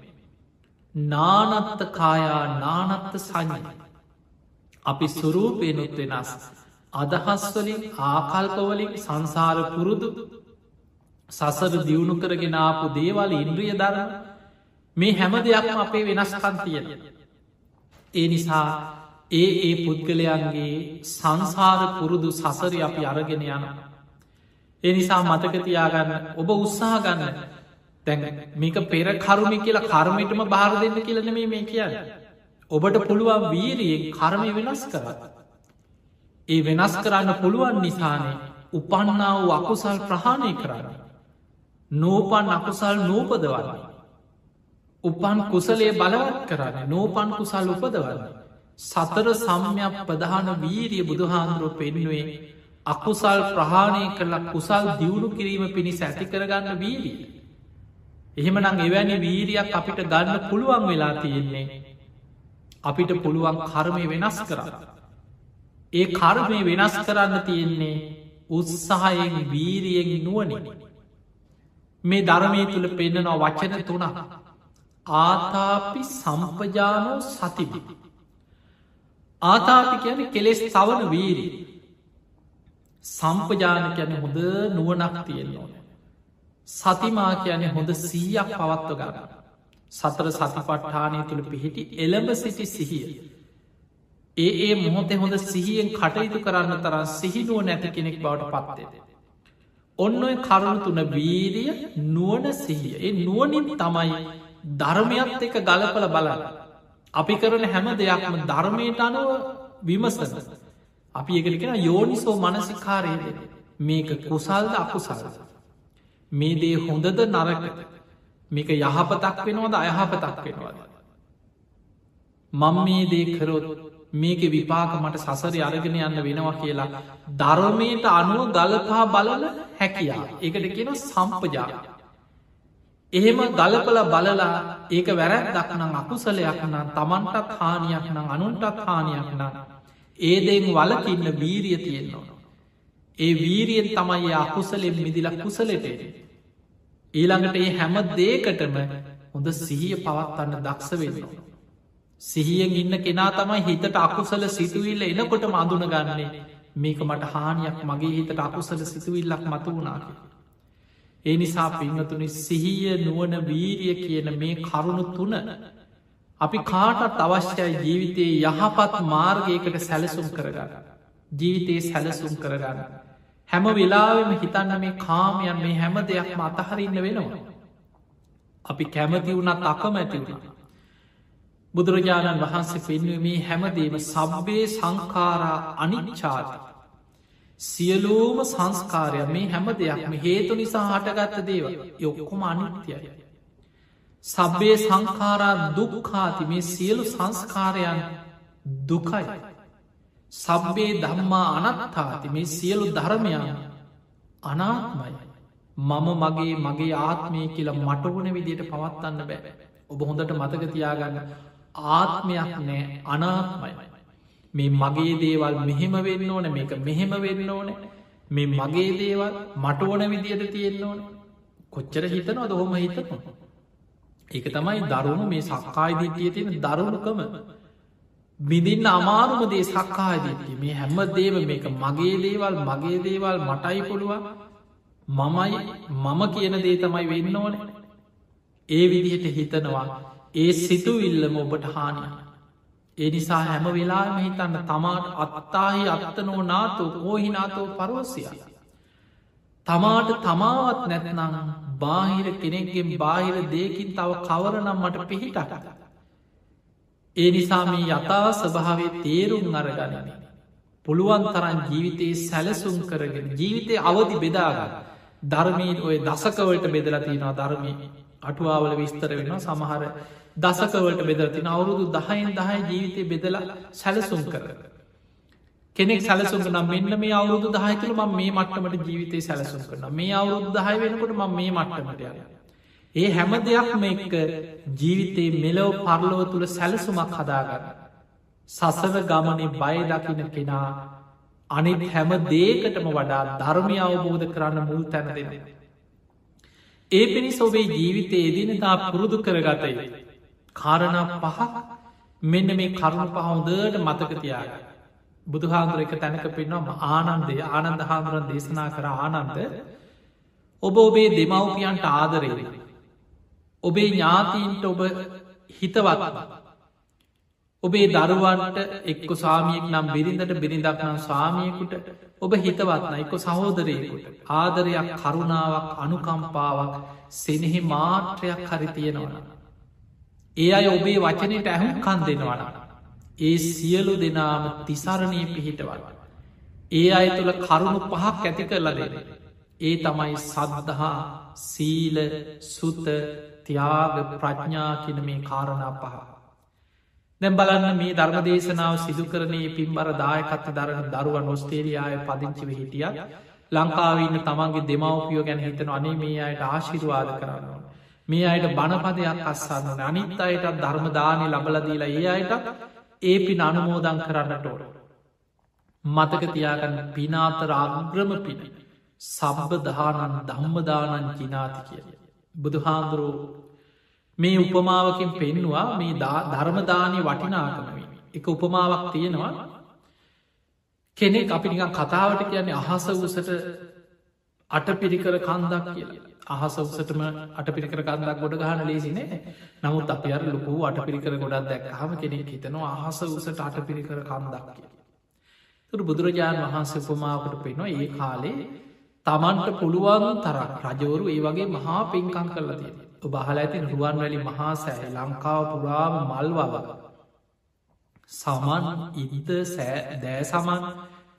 [SPEAKER 1] නානත්ත කායා නානත්ත සංඥ. අපි සුරූපයනුත් වෙනස්. අදහස්වලින් ආකල්පවලින් සංසාර පුරුදු සසර දියුණු කරගෙනාපු දේවල් ඉන්ද්‍රිය දරන මේ හැම දෙයක්ම අපේ වෙනස්කන් තියෙන. ඒ නිසා ඒ ඒ පුද්ගලයන්ගේ සංසාර පුරුදු සසර අපි අරගෙන යන. ඒ නිසා මතකතියාගන්න ඔබ උත්සාහ ගන්න තැන් මේක පෙර කරුමි කියලා කර්මයටම බාර දෙන්න කියලන මේ මේ කියන්න. ඔබට පුළුවන් වීරියෙන් කර්මය වෙනස් කරත්. ඒ වෙනස් කරන්න පුළුවන් නිසානේ උපන්නා වූ අකුසල් ප්‍රහාණය කරන්න. නෝපන් අකුසල් නූපදවන්න. උපන් කුසලේ බලවත් කරන්න නෝපන් කුසල් උපදවන්න. සතර සම්යක් ප්‍රධාන වීරිය බුදුහාන්දුරුව පෙන්නුවේ අකුසල් ප්‍රහාණය කරලා කුසල් දියුණු කිරීම පිණිස ඇති කරගන්න වීරිය. එහෙමනං එවැනි වීරියක් අපිට ගන්න පුළුවන් වෙලා තියෙන්නේ. අපිට පුළුවන් කර්මය වෙනස් කරන්න. ඒ කර්මය වෙනස් කරන්න තියෙන්නේ උත්සාහයෙන් වීරියෙන් නුවනින්. මේ ධර්මය තුළ පෙන්න්නනවා වචන තුනක්. ආතාපි සම්පජානෝ සතිබි. ආතාපි කියන කෙලෙස් තවන වීරී. සම්පජාන කියන හොඳ නුවනක් තියෙන්නවා. සතිමා කියන හොඳ සීයක් පවත්ව ගන්න. සතර සතිපට්ඨානය තුළ පිහිටි එළඹ සිටි සිහිය. ඒ ඒ මොහොතේ හොඳ සිහියෙන් කටයුතු කරන්න තරම් සිහිනුව නැති කෙනෙක් බවට පත්තේද. ඔන්න ඔය කරුණු තුන වීරිය නුවන සිහිය ඒ නුවනින් තමයි ධර්මයත් එක ගලපල බලන්න. අපි කරන හැම දෙයක්ම ධර්මයට අනුව විමසන. අපි එකලිකෙන යෝනිසෝ මනසිකාරයද මේක කුසල්ද අකුසල්ද. මේ දේ හොඳද නරක මේක යහපතක් වෙනවද අයහපතක් වෙනවාද. මං මේ දේ කරොත් මේක විපාක මට සසරි අරගෙන යන්න වෙනවා කියලා ධර්මයට අනුව ගලපා බලල හැකියා එකට කියෙන සම්පජා එහෙම ගලපල බලලා ඒක වැරැත් දක්නං අකුසලයක් නම් තමන්ටත් හානියක් නම් අනුන්ටත් හානියක් නම් ඒදෙන් වලකින්න වීරිය තියෙන්නවා. ඒ වීරියෙන් තමයි අකුසලෙන් මිදිලක් කුසලට ඊළඟට ඒ හැම දේකටම හොඳ සිහිය පවත්වන්න දක්ෂ වෙනවා. සිහියෙන් ඉන්න කෙනා තමයි හිතට අකුසල සිතුවිල්ල එනකොට මඳුන ගන්නේ මේක මට හානියක් මගේ හිතට අකුසල සිතුවිල්ලක් මතු වුණනාක. ඒ නිසා පිංහතුනි සිහිය නුවන වීරිය කියන මේ කරුණු තුන අපි කාටත් අවශ්‍යයි ජීවිතයේ යහපත් මාර්ගයකට සැලසුම් කරගන්න. ජීවිතයේ සැලසුම් කරගන්න. හැම වෙලාවෙම හිතන්න මේ කාමයන් මේ හැම දෙයක්ම අතහරන්න වෙනවා. අපි කැමති වුණත් අකමැති වුණ. බුදුරජාණන් වහන්සේ පෙන්වීමේ හැමදේම සබ්බේ සංකාරා අනිච්චාති. සියලූම සංස්කාරය මේ හැම දෙයක්ම හේතු නිසා හටගත්ත දේව යොක්කොම අනිත්‍යයි. සබ්බේ සංකාරා දුක්කාති මේ සියලු සංස්කාරයන් දුකයි. සබ්බේ දම්මා අනත්තාති මේ සියලු ධර්මයන් අනාත්මයි. මම මගේ මගේ ආත්මය කියලා මටගුණ විදියට පවත්වන්න බෑ. ඔබ හොඳට මතකතියාගන්න ආත්මයක් නෑ අනාත්මයි. මේ මගේ දේවල් මෙහෙම වෙන්න ඕන මේක මෙහෙම වෙන්න ඕන. මේ මගේ දේවල් මට ඕන විදියට තියෙන්න්න ඕන. කොච්චර හිතනවා දොහොම හිතනවා. ඒක තමයි දරුණු මේ සක්කායිදිටිය තියෙන දරුණුකම බිඳින්න අමාරුම දේ සක්කායිදිටිය මේ හැම දේව මේක මගේ දේවල් මගේ දේවල් මටයි පුළුවන්. මමයි මම කියන දේ තමයි වෙන්න ඕන. ඒ විදිහට හිතනවා. ඒ සිතුවිල්ලම ඔබට හානිය. ඒ නිසා හැම වෙලාම හිතන්න තමාට අත්තාහි අත්තනෝ නාතෝ කෝහිනාතෝ පරෝසිය. තමාට තමාවත් නැත්නම් බාහිර කෙනෙක්ගෙන් බාහිර දේකින් තව කවරනම් මට පිහිටට. ඒ නිසා මේ යථා ස්භාවේ තේරුම් අරගනන. පුළුවන් තරන් ජීවිතයේ සැලසුම් කරගෙන ජීවිතය අවධි බෙදාගන්න. ධර්මීන් ඔය දසකවලට බෙදලතිනවා ධර්මී අටුවාවල විස්තර වෙන සමහර දසකවලට බෙදරතින අවුරුදු දහයින් දහයි ජීවිතය බෙදලා සැලසුම් කර. කෙනෙක් සැලසුම් නම් මෙන්න මේ අවුරුදු දහයතුළ ම මේ මට්ටමට ජීවිතය සැලසුම් කරන මේ අවුරුදු දහය වෙනකොට ම මේ මට්ටමට යන. ඒ හැම දෙයක්ම එක්ක ජීවිතයේ මෙලෝ පරලෝ තුළ සැලසුමක් හදාගන්න. සසව ගමනේ බය දකින කෙනා අනිත් හැම දේකටම වඩා ධර්මය අවබෝධ කරන්න මුල් තැන දෙෙන. ඒ පිණිස් ඔබේ ජීවිතය එදිනතා පුරුදු කරගතයි. කාරණ පහ මෙන්න මේ කරුණු පහොදට මතකතියාග. බුදුහාන්දුර එක තැනක පෙන්වම ආනන්දය ආනන්ද හාමුදුරන් දේශනා කර ආනන්ද ඔබ ඔබේ දෙමව්පියන්ට ආදරෙන. ඔබේ ඥාතීන්ට ඔබ හිතවත්වා. ඔබේ දරුවන්ට එක්ක සාමියෙක් නම් බිරිඳට බිරිඳක් නම් ස්වාමියකුට ඔබ හිතවත්න එක්ක සහෝදරයකුට ආදරයක් කරුණාවක් අනුකම්පාවක් සෙනෙහි මාත්‍රයක් හරි තියෙනවන. ඒ අය ඔබේ වචනයට ඇහුම් කන් දෙනවන. ඒ සියලු දෙනාම තිසරණය පිහිටවන්න. ඒ අය තුළ කරුණු පහක් ඇති කරලා දෙන. ඒ තමයි සද්ධහා සීල සුත තියාග ප්‍රඥා කියන මේ කාරණා පහ. දැම් බලන්න මේ ධර්ම දේශනාව සිදු කරනයේ පින්බර දායකත්ත දරන දරුවන් ඔස්ටේරියාය පදිංචිව හිටිය ලංකාවන්න තමන්ගේ දෙමවපියෝ ගැන හිතන අනේ මේ අයට ආශිරවාද කරන්නවා. මේ අයට බණපදයක් අස්සන්න අනිත් අයටත් ධර්මදානය ලබලදීලා ඒ අයට ඒ පින් අනුමෝදං කරන්නට ඕට. මතක තියාගන්න පිනාතර අග්‍රම පින සබ්බ දහනන් දම්මදානන් ජිනාති කිය. බුදුහාන්දුරෝ මේ උපමාවකින් පෙන්නවා මේ ධර්මදානය වටිනාකමවී. එක උපමාවක් තියෙනවා කෙනෙක් අපි නිකන් කතාවට කියන්නේ අහස වසට අට පිරිකර කන්දක් කිය අහස උසටම අට පිරිකර කන්දක් ගොඩ ගහන ලේසිනේ නමුත් අප අර ලොකු අට පිරිකර ගොඩක් දැක් හම කෙනෙක් හිතනවා අහස උසට අට පිරිකර කන්දක් කිය. තුර බුදුරජාණන් වහන්සේ උපමාවට පෙනවා ඒ කාලේ තමන්ට පුළුවන් තරක් රජවරු ඒ වගේ මහා පින්කං කරලා තියෙන. බහල ඇතින් රුවන් වැලි මහා සෑ ලංකාව පුරාම මල්වව සමන් ඉදිත දෑ සමන්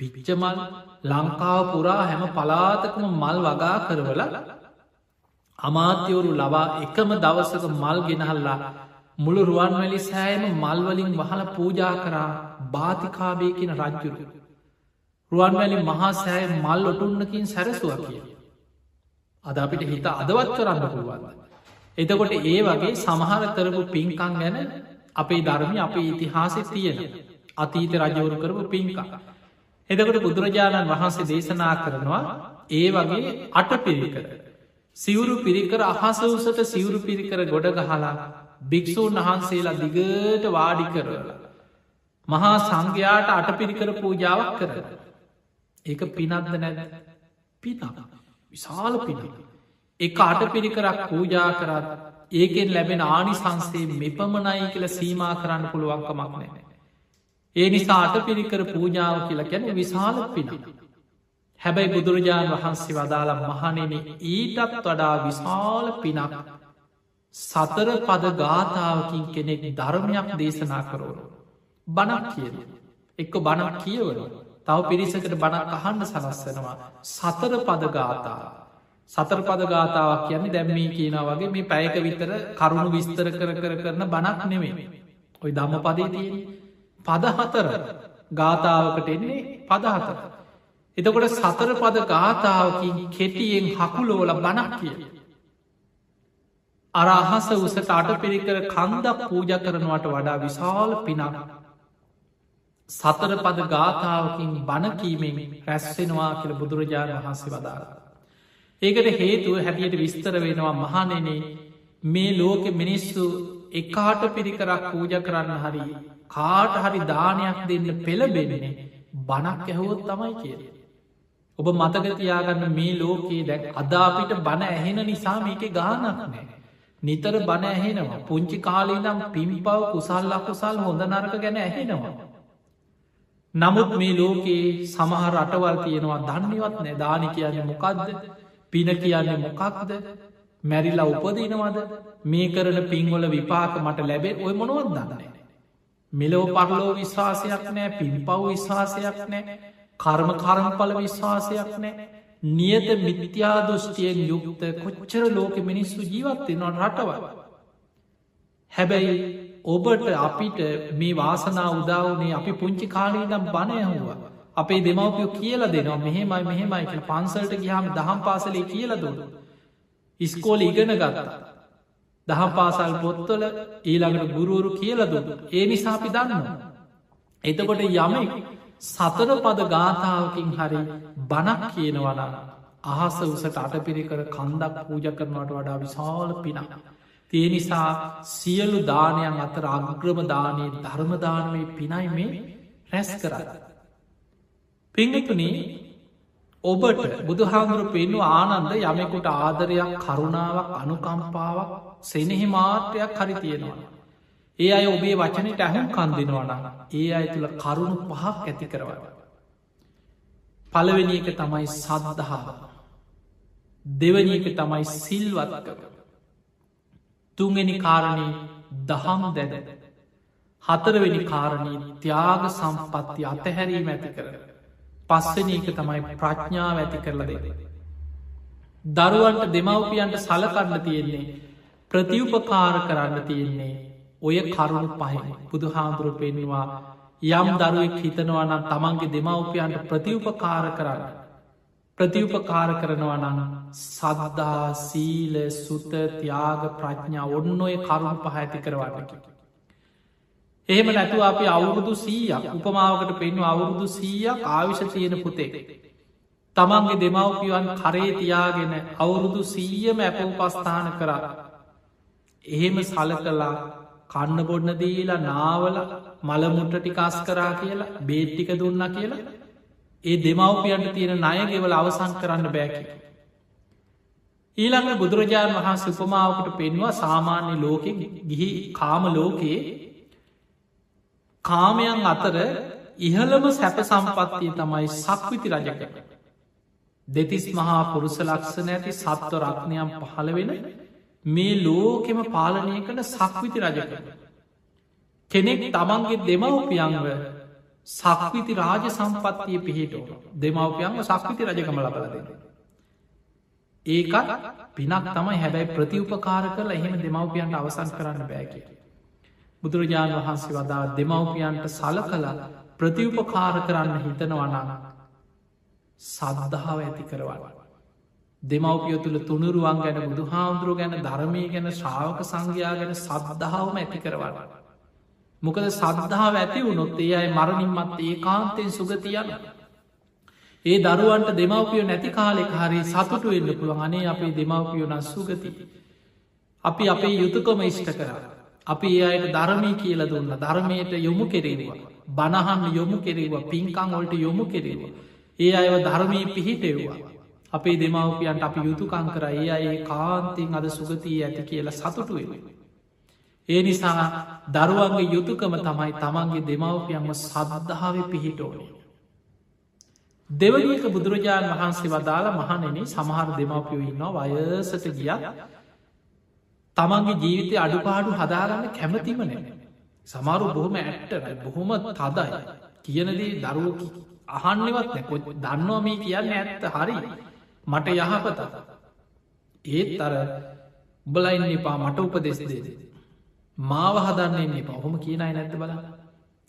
[SPEAKER 1] පිච්චමල් ලංකාව පුරා හැම පලාතකම මල් වගා කරවල අමාත්‍යවරු ලබා එකම දවසක මල් ගෙනහල්ලා මුළු රුවන්වැලි සෑයම මල්වලින් වහල පූජා කරා භාතිකාබයකින රජ්ජුරු. රුවන්වැලි මහා සෑය මල් ඔටුන්නකින් සැරසුව කිය. අද අපිට හිත අදවත් කරන්න පුළුවන්ද. එතකොට ඒ වගේ සමහර කරපු පින්කං ගැන අපේ ධර්මි අපේ ඉතිහාසෙ තියෙන අතීත රජවරු කරපු පින්කා. එදකට බුදුරජාණන් වහන්සේ දේශනා කරනවා ඒ වගේ අට පිරිකර. සිවුරු පිරිකර අහස උසට සිවුරු පිරිකර ගොඩ ගහලා භික්‍ෂූන් වහන්සේලා දිගට වාඩි කරලා. මහා සංඝයාට අට පිරිකර පූජාවක් කර. ඒක පිනක්ද නැද පිනක් විශාල පිනක්. එක අට පිරිකරක් පූජා කරත් ඒකෙන් ලැබෙන ආනිසංසේ මෙපමණයි කියල සීමා කරන්න පුළුවන්කමක් නෑ. ඒ නිසා අට පිරිකර පූජාව කියලා ගැන විශාල පින. හැබැයි බුදුරජාණන් වහන්සේ වදාළ මහනෙන ඊටත් වඩා විශාල පිනක් සතර පද ගාථාවකින් කෙනෙක් ධර්මයක් දේශනා කරවනු. බණක් කියන. එක්ක බණක් කියවන. තව පිරිසකට බණක් අහන්න සලස්සනවා. සතර පද ගාථාව. සතර පද ගාථාවක් කියන්නේ දැම්මී කියන වගේ මේ පැයක විතර කරුණු විස්තර කර කර කරන බණක් නෙමේ. ඔයි දම්ම පදේ තියෙන පදහතර ගාථාවකට එන්නේ පදහතර. එතකොට සතර පද ගාථාවකින් කෙටියෙන් හකුලෝල බණක් කිය. අර අහස උසට අට පිරිකර කන්දක් පූජ කරනවට වඩා විශාල පිනක්. සතර පද ගාථාවකින් බණකීමෙන් රැස්සෙනවා කියල බුදුරජාණන් වහන්සේ වදාලා. ඒකට හේතුව හැටියට විස්තර වෙනවා මහනෙනේ මේ ලෝක මිනිස්සු එකාට පිරිකරක් පූජ කරන්න හරි කාට හරි දානයක් දෙන්න පෙළබෙනෙන බණක් ඇහුවොත් තමයි කිය. ඔබ මතකතියාගන්න මේ ලෝකයේ දැක් අදාපිට බණ ඇහෙන නිසා මේක ගානක් නෑ. නිතර බණ ඇහෙනවා පුංචි කාලේ නම් පිම්පව් කුසල් අකුසල් හොඳ නරක ගැන ඇහෙනවා. නමුත් මේ ලෝකයේ සමහර රටවල් තියෙනවා දන්නවත් නෑ දානි කියන්නේ මොකක්ද පින කියන්නේ මොකක්ද මැරිලා උපදිනවද මේ කරන පින්වල විපාක මට ලැබේ ඔය මොනුවත් දන්නේ. මෙලෝ පරලෝ විශ්වාසයක් නෑ පින් පව් විශ්වාසයක් නෑ කර්ම කරම්පල විශ්වාසයක් නෑ නියත මිත්‍යා දෘෂ්ටියෙන් යුක්ත කොච්චර ලෝක මිනිස්සු ජීවත්වෙනවා රටවල්. හැබැයි ඔබට අපිට මේ වාසනා උදාවනේ අපි පුංචි කාලී නම් බණයහුවා අපේ දෙමවපියෝ කියල දෙනවා මෙහෙමයි මෙහෙමයි කියල පන්සල්ට ගහම දහම් පාසලේ කියල දුන්න. ඉස්කෝල ඉගෙන ගත්තා. දහම් පාසල් පොත්තොල ඊළඟට ගුරුවරු කියල දුන්න. ඒ නිසාපි දන්න. එතකොට යමෙක් සතර පද ගාථාවකින් හරි බණක් කියනවනා. අහස උසට අටපිරි කර කන්දක් පූජ කරනවට වඩා විශාල පිනක්. තිය නිසා සියලු දානයන් අතර අග්‍රම දානයේ ධර්මදානවේ පිනයි මේ රැස් කරන්න. පිංගතුනේ ඔබට බුදුහාමුදුරු පෙන්නු ආනන්ද යමෙකුට ආදරයක් කරුණාවක් අනුකම්පාවක් සෙනෙහි මාත්‍රයක් හරි තියෙනවා. ඒ අය ඔබේ වචනයට ඇහුම් කන්දිනවන ඒ අය තුළ කරුණු පහක් ඇති කරවන්න. පළවෙනි එක තමයි සදදහාව. දෙවනි එක තමයි සිල්වත් කර. තුන්ගනි කාරණී දහම් දැද. හතරවෙනි කාරණී ත්‍යාග සම්පත්ති අතහැරීම ඇති කර. පස්සන එක තමයි ප්‍රඥාව ඇති කරල දෙ. දරුවන්ට දෙමවපියන්ට සලකන්න තියෙන්නේ ප්‍රතිඋපකාර කරන්න තියෙන්නේ ඔය කරුණු පහයි බුදු හාමුදුරු පෙන්වා යම් දරුවෙක් හිතනවා නම් තමන්ගේ දෙමවපියන්ට ප්‍රතිඋපකාර කරන්න. ප්‍රතිඋපකාර කරනවා නම් සදදා සීල සුත තියාග ප්‍රඥා ඔන්න ඔය කරුණු පහ ඇති කරවන්නකි. එහෙම නැතුව අපි අවුරුදු සීයක් උපමාවකට පෙන්ව අවුරුදු සීයක් ආවිශ තියෙන පුතේ. තමන්ගේ දෙමවපියන් කරේ තියාගෙන අවුරුදු සීයම ඇපව් පස්ථාන කරා. එහෙම සල කලා කන්න බොඩ්න දීලා නාවල මළමුට්ට ටිකාස් කරා කියලා බේට්ටික දුන්න කියලා ඒ දෙමවපියන්ට තියෙන ණයගෙවල අවසන් කරන්න බෑකි. ඊළඟ බුදුරජාණන් වහන්ස උපමාවකට පෙන්වා සාමාන්‍ය ලෝකෙ ගිහි කාම ලෝකයේ කාමයන් අතර ඉහළම සැප සම්පත්තිය තමයි සක්විති රජක. දෙතිස් මහා පුරුස ලක්ෂණ ඇති සත්ව රක්නයම් පහළ වෙන මේ ලෝකෙම පාලනය කළ සක්විති රජක. කෙනෙක් තමන්ගේ දෙමවපියන්ව සක්විති රාජ සම්පත්තිය පිහිටෝ දෙමවපියන්ව සක්විති රජකම ලබල දෙන. ඒකත් පිනක් තමයි හැබැයි ප්‍රතිඋපකාර කරලා එහෙම දෙමවපියන්ට අවසන් කරන්න බෑකිට. බුදුරජාණන් වහන්සේ වදා දෙමවපියන්ට සල කළ ප්‍රතිඋපකාර කරන්න හිතනවනන්න සදදාව ඇති කරවන්න. දෙමවපිය තුළ තුනුරුවන් ගැන බුදු හාමුදුරුව ගැන ධර්මය ගැන ශ්‍රාවක සංඝයා ගැන සද්ධාවම ඇති කරවන්න. මොකද සද්ධාව ඇති වුණොත් ඒ අයි මරණින්මත් ඒ කාන්තයෙන් සුගතියන්න. ඒ දරුවන්ට දෙමවපියෝ නැති කාලෙ හරි සතුටු වෙන්න පුළුවන් අනේ අපේ දෙමවපියෝ නස් සුගති. අපි අපේ යුතුකම ඉෂ්ට කරන්න. අපි ඒ අයට ධර්මී කියල දුන්න ධර්මයට යොමු කෙරේවා. බණහන්න යොමු කෙරේවා පින්කං වලට යොමු කෙරේවා. ඒ අයව ධර්මී පිහිටෙව්වා. අපේ දෙමවපියන්ට අපි යුතුකං කර ඒ අඒ කාන්තින් අද සුගතිය ඇති කියලා සතුටුවෙන. ඒ නිසා දරුවන්ගේ යුතුකම තමයි තමන්ගේ දෙමවපියන්ම සබද්ධාව පිහිටෝනේ. දෙවනික බුදුරජාණන් වහන්සේ වදාලා මහනෙන සමහර දෙමවපියෝ ඉන්නවා වයසට ගියත් තමන්ගේ ජීවිතය අඩුපාඩු හදාගන්න කැමතිම නෑ. සමාරු බොහොම ඇට්ට බොහොම තදයි. කියනදී දරුව අහන්නෙවත් නැකො දන්නවා මේ කියන්න ඇත්ත හරි මට යහපත ඒත් අර උබලයින්න එපා මට උපදෙස් දේද. මාව හදන්න එපා හොම කියනයි නැත්ත බල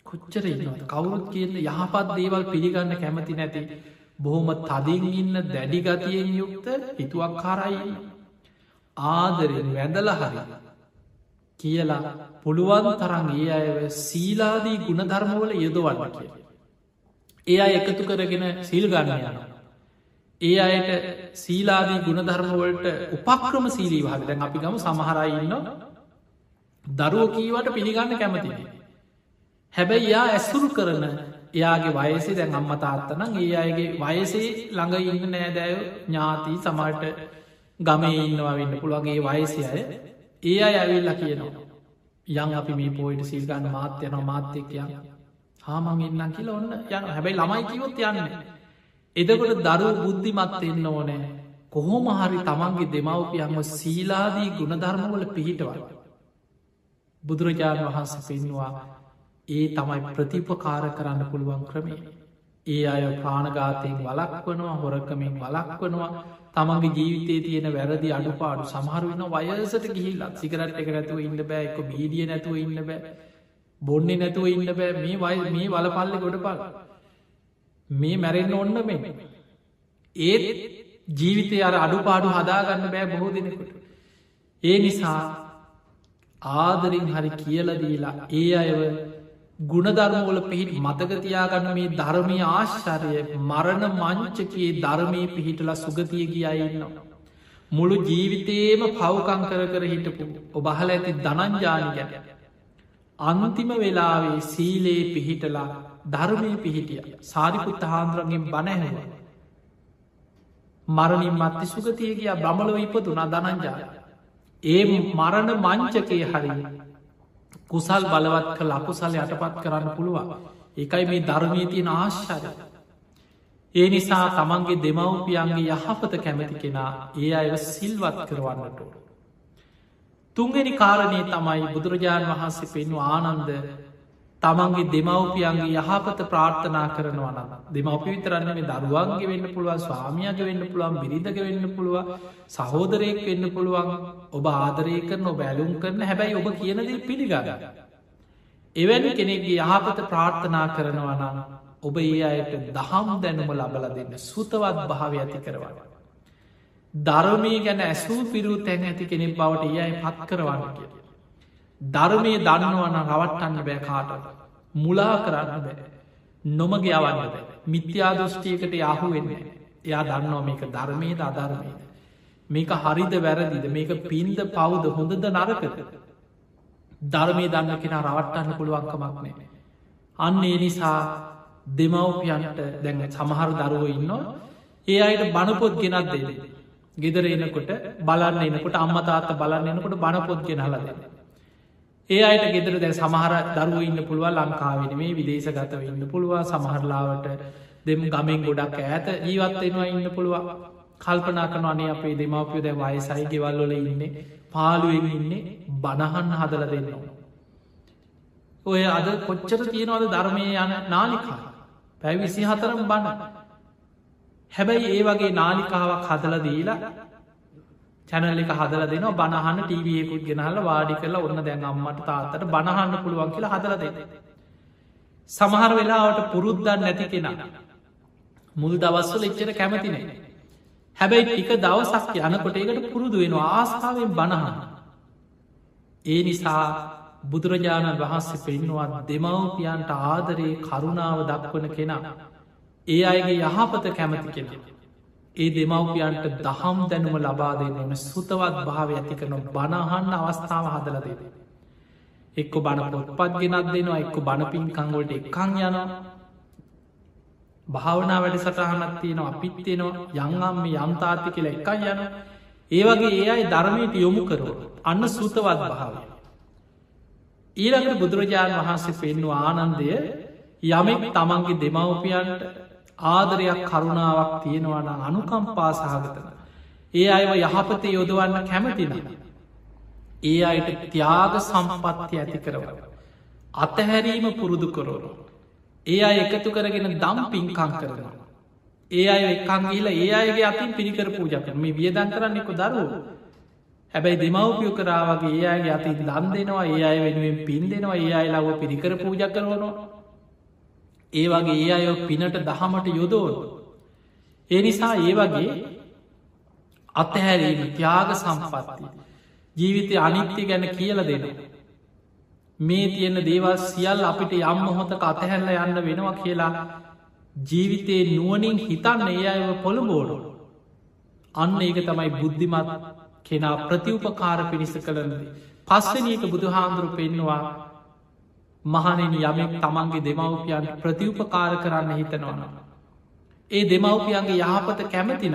[SPEAKER 1] කොච්චර ඉන්නට කවුරුත් කියන්න යහපත් දේවල් පිළිගන්න කැමති නැති බොහොම තදින් ඉන්න දැඩි ගතියෙන් යුක්ත හිතුවක් කාරයි ආදරෙන් වැඳල හරි කියලා පුළුවන් තරන් ඒ අයව සීලාදී ගුණධර්මවල යොදවන්න කිය. ඒ අය එකතු කරගෙන සිල් ගන්න යන. ඒ අයට සීලාදී ගුණධර්මවලට උපක්‍රම සීලී හද දැන් අපි ගම සමහරයින්න දරුව කීවට පිළිගන්න කැමතින. හැබැයි යා ඇස්සුරු කරන එයාගේ වයසේ දැන් අම්ම තාත්තනම් ඒ අයගේ වයසේ ළඟ ඉන්න නෑදෑය ඥාතිී සමට ගමේ ඉන්නවා වෙන්න පුළුවන්ගේ වයසි අය ඒ අය ඇවිල්ල කියනවා යං අපි මේ පෝයිට සිල්ගන්න මාත්‍යයන මාත්‍යකය හාමං එන්නම් කියල ඔන්න යන හැබැයි ළමයි කිවොත් යන්න. එදකොට දරුව බුද්ධිමත් එන්න ඕනෑ. කොහොම හරි තමන්ගේ දෙමවපියන්ම සීලාදී ගුණධර්මවල පිහිටවල් බුදුරජාණන් වහන්ස පෙන්වා ඒ තමයි ප්‍රතිපකාර කරන්න පුළුවන් ක්‍රමේ ඒ අය ප්‍රාණගාතයෙන් වලක්වනවා හොරකමින් වලක්වනවා තමන්ගේ ජීවිතේ තියෙන වැරදි අඩුපාඩු සමහර වෙන වයසට ගිහිල්ලත් සිකරට එක නැතුව ඉන්න බෑ එක බීඩිය නැතුව ඉන්න බෑ. බොන්නේ නැතුව ඉන්න බෑ. මේ වයි මේ වලපල්ලෙ ගොඩ පල් මේ මැරෙන්න්න ඔන්න මේ. ඒත් ජීවිතය අර අඩුපාඩු හදාගන්න බෑ බොහෝ දෙනෙකුට. ඒ නිසා ආදරින් හරි කියලදීලා ඒ අයව ගුණධර්මවල පිහිට මතකතියාගන්න මේ ධර්මය ආශ්චරය මරණ මංචකයේ ධර්මය පිහිටලා සුගතිය ගියයින්නවා. මුළු ජීවිතේම පව්කං කර කර හිටපු ඔබහල ඇති දනංජානික අන්තිම වෙලාවේ සීලේ පිහිටලා ධර්මය පිහිටිය. සාරිපුත්ත හාන්දුරගෙන් බණැහව මරණින් මත්ති සුගතිය කිය බ්‍රමලව ඉපතුනා දනංජා ඒ මරණ මංචකය හරි කුසල් බලවත් කළ අකුසල් යටපත් කරන්න පුළුවන්. එකයි මේ ධර්මී තියෙන ආශ්චරය. ඒ නිසා තමන්ගේ දෙමව්පියන්ගේ යහපත කැමති කෙනා ඒ අය සිල්වත් කරවන්නට. තුන්ගෙනි කාරණය තමයි බුදුරජාණන් වහන්සේ පෙන්ු ආනන්ද තමන්ගේ දෙමව්පියන්ගේ යහපත ප්‍රාර්ථනා කරනවන දෙමවපි විතරන්න මේ දරුවන්ගේ වෙන්න පුළුවන් ස්වාමියක වෙන්න පුළුවන් බිරිඳක වෙන්න පුළුව සහෝදරයෙක් වෙන්න පුළුවන් ඔබ ආදරය කරන බැලුම් කරන හැබැයි ඔබ කියනදේ පිළිගග. එවැනි කෙනෙක්ගේ යහපත ප්‍රාර්ථනා කරනවනම් ඔබ ඒ අයට දහම් දැනුම ලබල දෙන්න සුතවත් භාව ඇති කරවන්න. ධර්මය ගැන ඇසූ පිරු තැන් ඇති කෙනෙක් බවට ඒ අයි පත් කරවන්න කිය. ධර්මය දන්නවන රවට්ටන්න බෑ කාට මුලා කරන්න බෑ. නොමග යවන්න බෑ. මිත්‍යා දෘෂ්ටියකට යහු වෙන්නේ එයා දන්නවා මේක ධර්මයට අධර්මයද. මේක හරිද වැරදිද? මේක පින්ද පවුද හොඳද නරකද? ධර්මය දන්න කෙන රවට්ටන්න පුළුවන්කමක් නෑ. අන්න ඒ නිසා දෙමව්පියන්ට දැන් සමහර දරුව ඉන්නවා. ඒ අයට බණපොත් ගෙනත් දෙද ගෙදර එනකොට බලන්න එනකොට අම්මතාත්ත බලන්න එනකොට බණපොත් ගෙනහලද ඒ අයට ගෙදර දැ සමහර දරුව ඉන්න පුළුව ලංකාවෙන මේ විදේශ ගතව ඉන්න පුළුව සමහරලාවට දෙම ගමෙන් ගොඩක් ඇත ජීවත්වෙනවා ඉන්න පුළුව කල්පනා කන අනේ අපේ දෙමවපිය දැ වයසයි ගෙවල්ලොල ඉන්නේ පාලුවෙන් ඉන්නේ බණහන් හදල දෙන්නවා. ඔය අද කොච්චර තියෙනවද ධර්මය යන නාලිකා? පැයි විසි හතරම් බණ. හැබැයි ඒ වගේ නාලිකාවක් හදල දීලා චැනල් එක හදල දෙන බණහන්න ටීවියකුත් ගෙනහල වාඩි කරලා ඔන්න දැන් අම්මට තාත්තට බණහන්න පුළුවන් කියලා හදල දෙ. සමහර වෙලාවට පුරුද්දන් නැති කෙන. මුල් දවස්වල එච්චර කැමතිනේ. හැබැයි ටික දවසක් යනකොට ඒකට පුරුදු වෙන ආස්ථාවෙන් බණහන්න. ඒ නිසා බුදුරජාණන් වහන්සේ පෙන්නවා දෙමවපියන්ට ආදරයේ කරුණාව දක්වන කෙනා. ඒ අයගේ යහපත කැමති කෙනෙ. ඒ දෙමවපියන්ට දහම් දැනුම ලබා දෙන්නම සුතවත් භාව ඇති කරන බණහන්න අවස්ථාව හදල දෙන. එක්ක බණ පොත්පත් ගෙනත් දෙනවා එක්ක බණපින්කංගොලට එක්කං යන භාවනා වැඩ සටහනත් තියෙනවා අපිත් තියෙනවා යංගම් මේ යම්තාර්ථි කියලා එකයි යන ඒවගේ ඒ අයි ධර්මයට යොමු කරව අන්න සුතවත් භාවය. ඊළඟට බුදුරජාණන් වහන්සේ පෙන්වා ආනන්දය යමෙක් තමන්ගේ දෙමවපියන්ට ආදරයක් කරුණාවක් තියෙනවන අනුකම්පා සහගතන. ඒ අයව යහපත යොදවන්න කැමතින. ඒ අයට ත්‍යාග සම්පත්ති ඇති කරව. අතහැරීම පුරුදු කරෝරු. ඒ අය එකතු කරගෙන දම් පින්කං කරනවා. ඒ අය එක්කං ගීල ඒ අයගේ අතින් පිරිකර පූජක මේ වියදන් කරන්නෙක දරුව. හැබැයි දෙමවපියෝ කරාවගේ ඒ අයගේ අතින් දන් දෙනවා ඒ අය වෙනුවෙන් පින් දෙනවා ඒ අයි ලව පිරිකර පූජ කරවනවා. ඒ වගේ ඒ අයෝ පිනට දහමට යොදෝන. ඒ නිසා ඒ වගේ අතහැරීම ත්‍යාග සම්පත්ති. ජීවිතය අනිත්‍ය ගැන කියල දෙන. මේ තියෙන දේවල් සියල් අපිට යම් මොහොතක අතහැල්ල යන්න වෙනවා කියලා ජීවිතයේ නුවනින් හිතන්න ඒ අයව පොළබෝඩු. අන්න ඒක තමයි බුද්ධිමත් කෙනා ප්‍රතිවපකාර පිණිස කළනද. පස්සනීක බුදුහාන්දුරු පෙන්නවා මහනෙන යමෙක් තමන්ගේ දෙමවපියන් ප්‍රතිවපකාර කරන්න හිතනවන. ඒ දෙමවපියන්ගේ යහපත කැමතිනම්.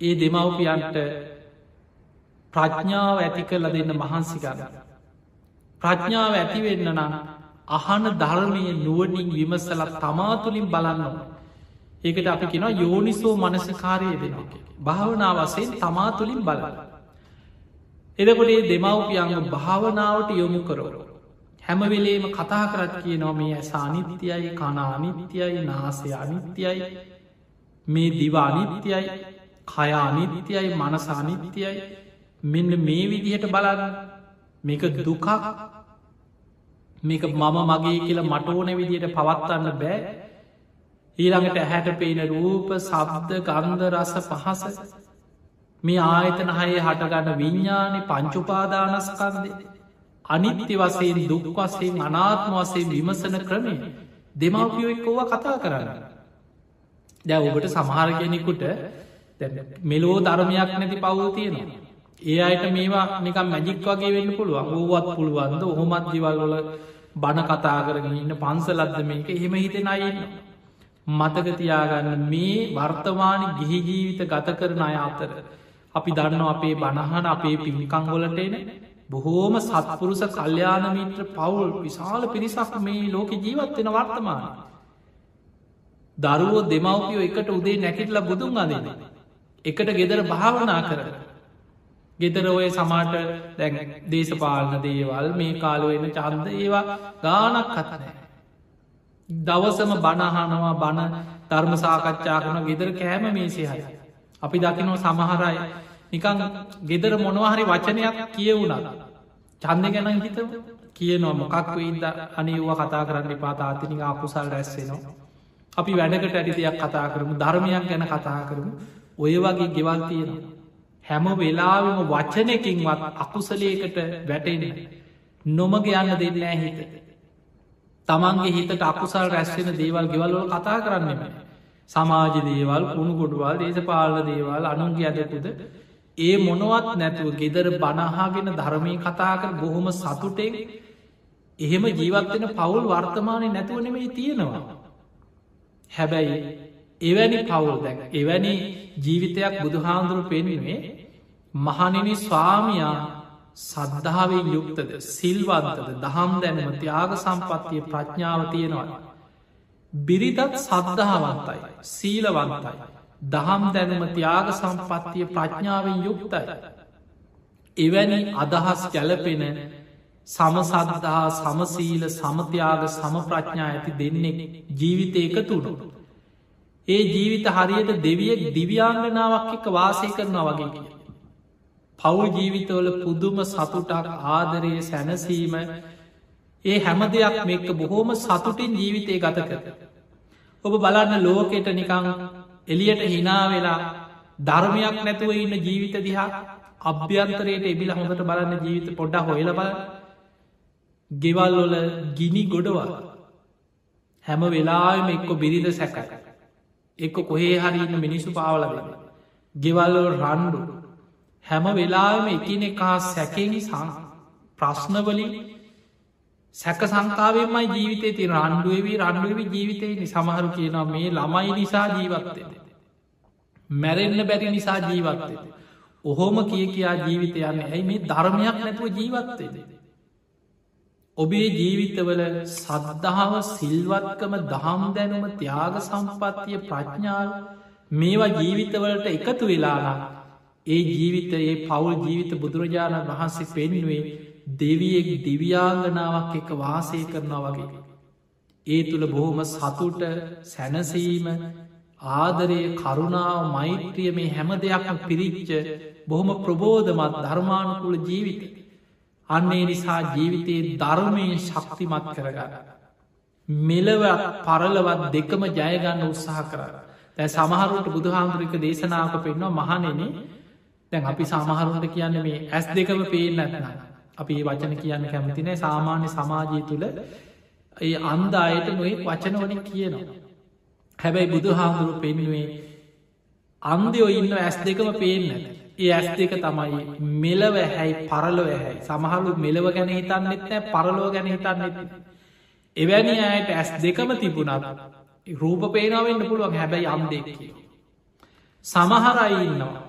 [SPEAKER 1] ඒ දෙමවපියන්ට ප්‍රඥාව ඇති කරල දෙන්න මහන්සි කරන්න. ප්‍රඥාව ඇතිවෙන්න නම් අහන ධර්මය නුවනින් විමසල තමාතුලින් බලන්නවා. ඒකට අපි කෙන යෝනිසෝ මනසකාරය දෙනවා. භාවනාවසයෙන් තමාතුලින් බල. එදකොටේ දෙමවපියන්ග භාවනාවට යොමු කරවරු. හැමවෙලේම කතා කරත් කිය නො මේ ඇස අනිත්‍යයි කනානිත්‍යයි නාසය අනිත්‍යයි මේ දිවානිත්‍යයි කයානිත්‍යයි මනසානිත්‍යයි මෙන්න මේ විදිහට බලන්න. මේක දුකක්. මේක මම මගේ කියලා මට ඕන විදියට පවත්වන්න බෑ. ඊළඟට ඇහැට පේන රූප සබ්ද ගන්ධ රස පහස. මේ ආයතන හයේ හටගන්න විඤ්ඥානි පංචුපාදානස්කන්දේ අනිත්‍ය වසයෙන් දුක් වසයෙන් අනාත්ම වසයෙන් විමසන ක්‍රමය දෙමවපියෝ එක්කෝව කතා කරන්න. දැ ඔබට සමහරගෙනෙකුට මෙලෝ ධර්මයක් නැති පවුල් තියෙනවා. ඒ අයට මේවා නිකම් මැජික් වගේ වෙන්න පුළුවන් ඕවත් පුළුවන්ද ඔහොමත් දිවල්වල බණ කතා කරගෙන ඉන්න පන්සලද්ද මේක එහෙම හිතෙන අයන්න. මතකතියාගන්න මේ වර්තමාන ගිහි ජීවිත ගත කරන අය අතර. අපි දන්න අපේ බණහන අපේ පිමිකංගොලට එන බොහෝම සත්පුරුස කල්්‍යානමිත්‍ර පවුල් විශාල පිරිසක් මේ ලෝක ජීවත්වෙන වර්තමාන. දරුවෝ දෙමවපියෝ එකට උදේ නැකිටල බුදුන් අදන. එකට ගෙදර භාවනා කර. ගෙදර ඔය සමාට දැන් දේශපාලන දේවල් මේ කාලුවෙන චන්ද ඒවා ගානක් කතනෑ. දවසම බණහනවා බණ ධර්ම සාකච්ඡා කරන ගෙදර කෑම මේසිහය. අපි දකිනෝ සමහරයි නිකං ගෙදර මොනවහරි වචනයක් කියවුණා. චන්ද ගැන හිත කියනවා මොකක් ඉද අනිව්ව කතා කරන්න පාතාතිනික අකුසල් රැස්සෙනවා. අපි වැඩකට ඇඩි දෙයක් කතා කරමු ධර්මයක් ගැන කතා කරමු ඔය වගේ ගෙවල් තියෙනවා. හැම වෙලාවම වචනකින්වත් අකුසලයකට වැටෙන නොමග යන්න දෙන්නෑ හිත. තමන්ගේ හිතට අකුසල් රැස්වෙන දේවල් ගෙවල්වල කතා කරන්නෙම. සමාජ දේවල් පුුණු ගොඩුවල් දේශපාල දේවල් අනුන්ගේ අදකුද ඒ මොනවත් නැතුව ගෙදර බණහාගෙන ධර්මය කතාකර බොහොම සතුටෙන් එහෙම ජීවත්වෙන පවුල් වර්තමානය නැතුව නෙමේ තියෙනවා. හැබැයි එවැනි පවුල් දැක් එවැනි ජීවිතයක් බුදුහාන්දුරු පෙන්වේ මහනිනි ස්වාමයා සද්ධාවෙන් යුක්තද සිල්වන්තද දහම් දැනම ත්‍යාග සම්පත්තිය ප්‍රඥාව තියෙනවා. බිරිතත් සද්ධාවන්තයි සීලවන්තයි. දහම් දැනම ත්‍යාග සම්පත්තිය ප්‍රඥාවෙන් යුක්තයි. එවැනි අදහස් ගැලපෙන සමසද්ධහා සමසීල සමතියාග සමප්‍රඥා ඇති දෙන්නෙක් ජීවිතය එකතුුණු. ඒ ජීවිත හරියට දෙවියෙක් දිව්‍යාංගනාවක් එක වාසය කරනවා වගේ කිය. පවුල් ජීවිතවල පුදුම සතුටක් ආදරය සැනසීම ඒ හැම දෙයක් මේක බොහෝම සතුටින් ජීවිතය ගත කර. ඔබ බලන්න ලෝකෙට නිකං එලියට හිනා වෙලා ධර්මයක් නැතුව ඉන්න ජීවිත දිහා අභ්‍යන්තරයට එබිල හොඳට බලන්න ජීවිත පොඩ්ඩ හොයල බල. ගෙවල්ලොල ගිනි ගොඩවල්. හැම වෙලාම එක්කො බිරිද සැකයි එක්ක කොහේ හරින්න මිනිසු පාවලද ගෙවල්ලොල් රණ්ඩු. හැම වෙලාම එකන එකා සැකෙන ප්‍රශ්නවලින් සැක සංකාවෙන්මයි ජීවිතය ති රණ්ඩුවවී රණ්ඩුවවි ජීවිතයනි සමහරු කියනවා මේ ළමයි නිසා ජීවත්තය. මැරෙන්න්න බැරි නිසා ජීවත්තය. ඔහොම කිය කියා ජීවිතයන්න ඇයි මේ ධර්මයක් නැතුව ජීවත්තේද. ඔබේ ජීවිතවල සද්ධාව සිල්වත්කම දහම් දැනුම ත්‍යාග සම්පත්තිය ප්‍රඥාව මේවා ජීවිතවලට එකතු වෙලාලා ඒ ජීවිතයේ පවුල් ජීවිත බුදුරජාණන් වහන්සේ පෙන්නුවේ දෙවියෙක් දිව්‍යාංගනාවක් එක වාසය කරනවා වගේ. ඒ තුළ බොහොම සතුට සැනසීම ආදරය කරුණාව මෛත්‍රිය මේ හැම දෙයක්ම පිරිච්ච බොහොම ප්‍රබෝධමත් ධර්මානුකුල ජීවිත. අන්නේ නිසා ජීවිතයේ ධර්මයෙන් ශක්තිමත් කරගන්න. මෙලවත් පරලවත් දෙකම ජයගන්න උත්සාහ කර. තැ සමහරුට බුදුහාමුදුරික දේශනාවක පෙන්වා මහනෙනේ දැන් අපි සමහරුන්ට කියන්න මේ ඇස් දෙකම පේෙන් නැත්න අපි වචන කියන්න කැමතිනේ සාමාන්‍ය සමාජය තුළ ඒ අන්ද අයට නොේ වචනවනින් කියනවා. හැබැයි බුදු හාමුදුරු පෙන්නුවේ අන්දයෝ ඉන්න ඇස් දෙකම පේෙන් ඒ ඇස් දෙක තමයි මෙලව හැයි පරලොව හැයි සමහලු මෙලව ගැන හිතන්නෙත් නෑ පරලෝ ගැන හිතන්නෙත් එවැනි අයට ඇස් දෙකම තිබුණත් රූප පේනාවෙන්න පුළුවන්. හැබැයි අම් දෙක් සමහරයි ඉන්නවා.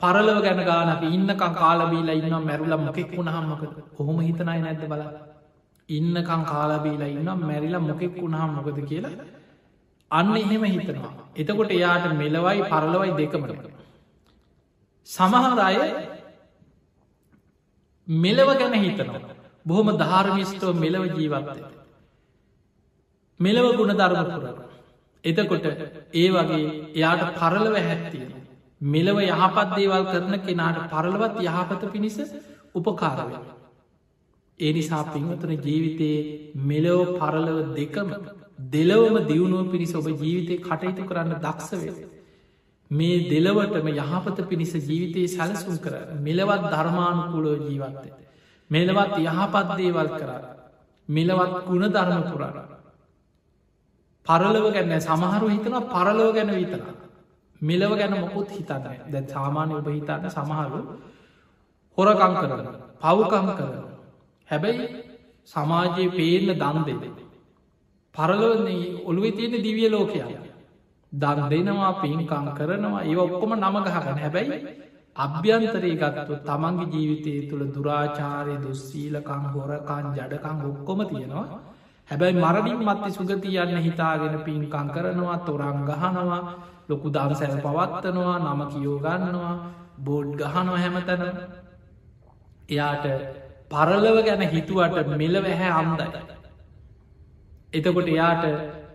[SPEAKER 1] පරලව ගැන ගානක ඉන්නකං කාලබීලා ඉන්න මැරුල මොකෙක් වුණහම්මක කොහොම හිතනයි නැද්ද බල? ඉන්නකං කාලබීලා ඉන්න මැරිලා මොකෙක් වුණහම් මොකද කියලා? අන්න එහෙම හිතනවා. එතකොට එයාට මෙලවයි පරලවයි දෙකමට සමහර අය මෙලව ගැන හිතනවා. බොහොම ධාර්මිස්ටෝ මෙලව ජීවත්තය මෙලව ගුණ ධර්ම පුර එතකොට ඒ වගේ එයාට පරලව හැත්තියෙන මෙලව යහපත් දේවල් කරන කෙනාට පරලවත් යහපත පිණිස උපකාරව. ඒ නිසා පින්වතන ජීවිතයේ මෙලෝ පරලව දෙකම දෙලවම දියුණුව පිණිස ඔබ ජීවිතය කටයුතු කරන්න දක්ෂවේ. මේ දෙලවටම යහපත පිණිස ජීවිතයේ සැලසුම් කර මෙලවත් ධර්මානුකූලෝ ජීවත්තය. මෙලවත් යහපත් දේවල් කරා මෙලවත් ගුණ ධර්ම පුරාණ පරලව ගැන්න සමහරු හිතන පරලෝ ගැන විතර මෙලව ගැන මොකුත් හිතන්න. දැ සාමාන්‍ය ඔබ හිතන්න සමහරු හොරකං කරන පව්කම් කරන. හැබැයි සමාජයේ පේන්න දම් දෙද පරලෝන්නේ ඔළුවේ තියෙන දිවිය ලෝකයා දන් දෙනවා පින්කං කරනවා ඒ ඔක්කොම නම ගහගන. හැබැයි අභ්‍යන්තරේ ගත්තු තමන්ගේ ජීවිතය තුළ දුරාචාරය දුස්සීලකං හොරකං ජඩකං ඔක්කොම තියෙනවා. හැබැයි මරණින් මත්ති සුගතියන්න හිතාගෙන පින්කං කරනවා තොරං ගහනවා. ලොකු දම්සැල් පවත්වනවා නම කියෝගන්නවා බෝඩ් ගහනවා හැමතැන එයාට පරලව ගැන හිතුවට මෙලව හැ අම්දයි එතකොට එයාට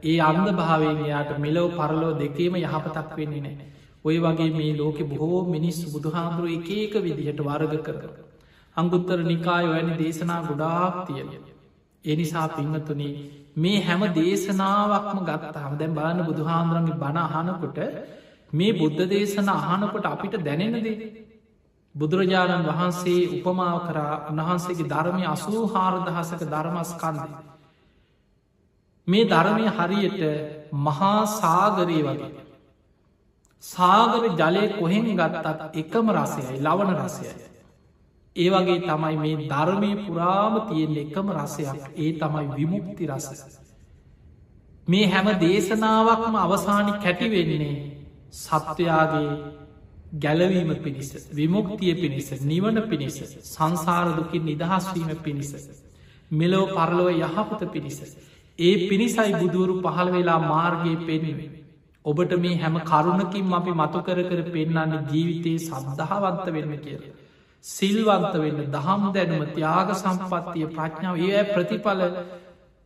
[SPEAKER 1] ඒ අන්ද භාවයෙන් එයාට මෙලෝ පරලෝ දෙකේම යහපතක් වෙන්නේ නෑ ඔය වගේ මේ ලෝකෙ බොහෝ මිනිස් බුදුහාන්දුරුව එක ඒක විදිහට වර්ග කර අංගුත්තර නිකාය වැනි දේශනා ගොඩාක් තියෙන එනිසා පිංහතුන මේ හැම දේශනාවක්ම ගත්තාම දැම් බාන බුදුහාන්දුරන්ගේ බණ අහනකොට මේ බුද්ධ දේශන අහනකොට අපිට දැනෙනදේ බුදුරජාණන් වහන්සේ උපමාව කරා උන්වහන්සේගේ ධර්මය අසූ හාරදහසක ධර්මස්කන්දය මේ ධර්මය හරියට මහා සාගරය වගේ. සාගර ජලය කොහෙන් ගත්තත් එකම රසයයි ලවන රසයයි. ඒ වගේ තමයි මේ ධර්මය පුරාම තියෙන එකම රසයක් ඒ තමයි විමුක්ති රස මේ හැම දේශනාවක්ම අවසානි කැටිවෙන්නේ සත්වයාගේ ගැලවීම පිණිස විමුක්තිය පිණිස නිවන පිණිස සංසාරදුකින් නිදහස්වීම පිණිස මෙලෝ පරලොව යහපත පිණිස ඒ පිණිසයි බුදුවරු පහළ වෙලා මාර්ගයේ පෙන්වේ. ඔබට මේ හැම කරුණකින් අපි මතු කර කර පෙන්න්නන්න ජීවිතයේ සද්ධාවන්ත වෙන්න කියල. සිල්වන්ත වෙන්න දහම් දැනුම ත්‍යාග සම්පත්තිය ප්‍රඥාව ඒ ප්‍රතිඵල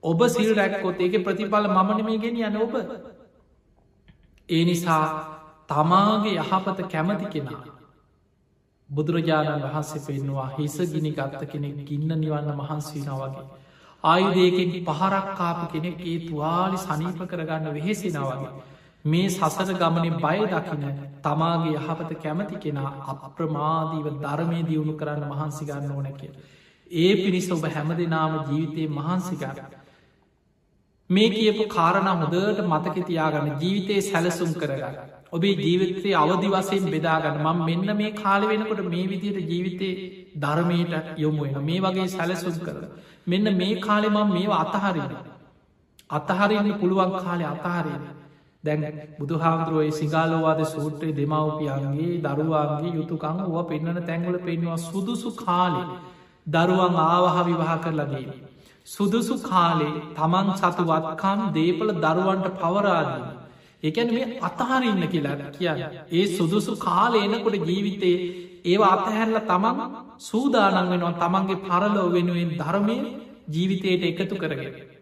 [SPEAKER 1] ඔබ සිල් රැක්කොත් ඒක ප්‍රතිඵල මමනමේ ගෙන යන ඔබ. ඒ නිසා තමාගේ යහපත කැමති කෙනා. බුදුරජාණන් වහන්සේ පෙන්වා හිස ගිනි ගත්ත කෙනෙක් ගින්න නිවන්න මහන්සීනාවගේ. ආයුදයකින් පහරක්කාපු කෙනෙක් ඒ තුවාලි සනීප කරගන්න වෙහෙසිනාවගේ. මේ සසර ගමනේ බය දකින තමාගේ යහපත කැමති කෙනා අප්‍රමාදීව ධර්මය දියුණු කරන්න මහන්සි ගන්න ඕන කිය. ඒ පිණිස ඔබ හැම දෙනාම ජීවිතයේ මහන්සිගන්න. මේ කියපු කාරණ හොදට මතක තියාගන්න ජීවිතයේ සැලසුම් කරගන්න. ඔබේ ජීවිතයේ අවදි වසයෙන් බෙදාගන්න මං මෙන්න මේ කාල වෙනකොට මේ විදියට ජීවිතේ ධර්මයට යොමු වෙන මේ වගේ සැලසුම් කර. මෙන්න මේ කාලෙමම් මේවා අතහරින. අතහරින්න පුළුවන් කාලෙ අතහරෙන. දැන් බුදුහාමුදුරුවයි සිගාලෝවාද සූට්‍රයේ දෙමවපියන්ගේ දරුවාන්ගේ යුතුකං ව පෙන්න්නන තැන්වල පෙන්වා සුදුසු කාලෙ දරුවන් ආවහ විවාහ කරලදී. සුදුසු කාලේ තමන් සතුවත්කම් දේපල දරුවන්ට පවරාදී. එකැන මේ අතහරඉන්න කියලා කියන්න. ඒ සුදුසු කාලේනකොට ජීවිතේ ඒවා අතහැරල තමන් සූදානන් වෙනවා තමන්ගේ පරලෝ වෙනුවෙන් ධර්මය ජීවිතයට එකතු කරගෙන.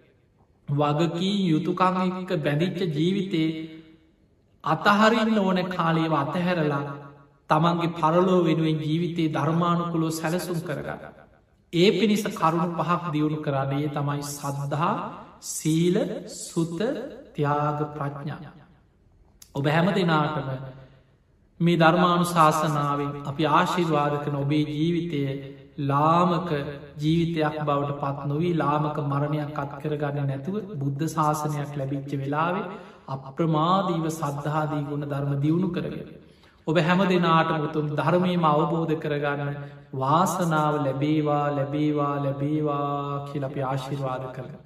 [SPEAKER 1] වගකී යුතුකංක බැඳිච්ච ජීවිතේ අතහරින්න ඕන කාලේව අතහැරලා තමන්ගේ පරලෝ වෙනුවෙන් ජීවිතයේ ධර්මානුකුලෝ සැලසුම් කරගන්න. ඒ පිණිස කරුණු පහක් දියුණු කරන්නේ තමයි සද්ධහා සීල සුත ත්‍යාග ප්‍රඥා. ඔබ හැම දෙනාටම මේ ධර්මානු ශාසනාවෙන් අපි ආශිර්වාදකන ඔබේ ජීවිතය ලාමක ජීවිතයක් බවට පත් නොවී ලාමක මරණයක් අත් කරගන්න නැතුව බුද්ධ ශාසනයක් ලැබිච්ච වෙලාවේ අප්‍රමාදීව සද්ධාදී ගුණ ධර්ම දියුණු කරගෙන. ඔබ හැම දෙනාට මුතුම් ධර්මයම අවබෝධ කරගන්න වාසනාව ලැබේවා ලැබේවා ලැබේවා කියලපි ආශිර්වාද කරගන්න.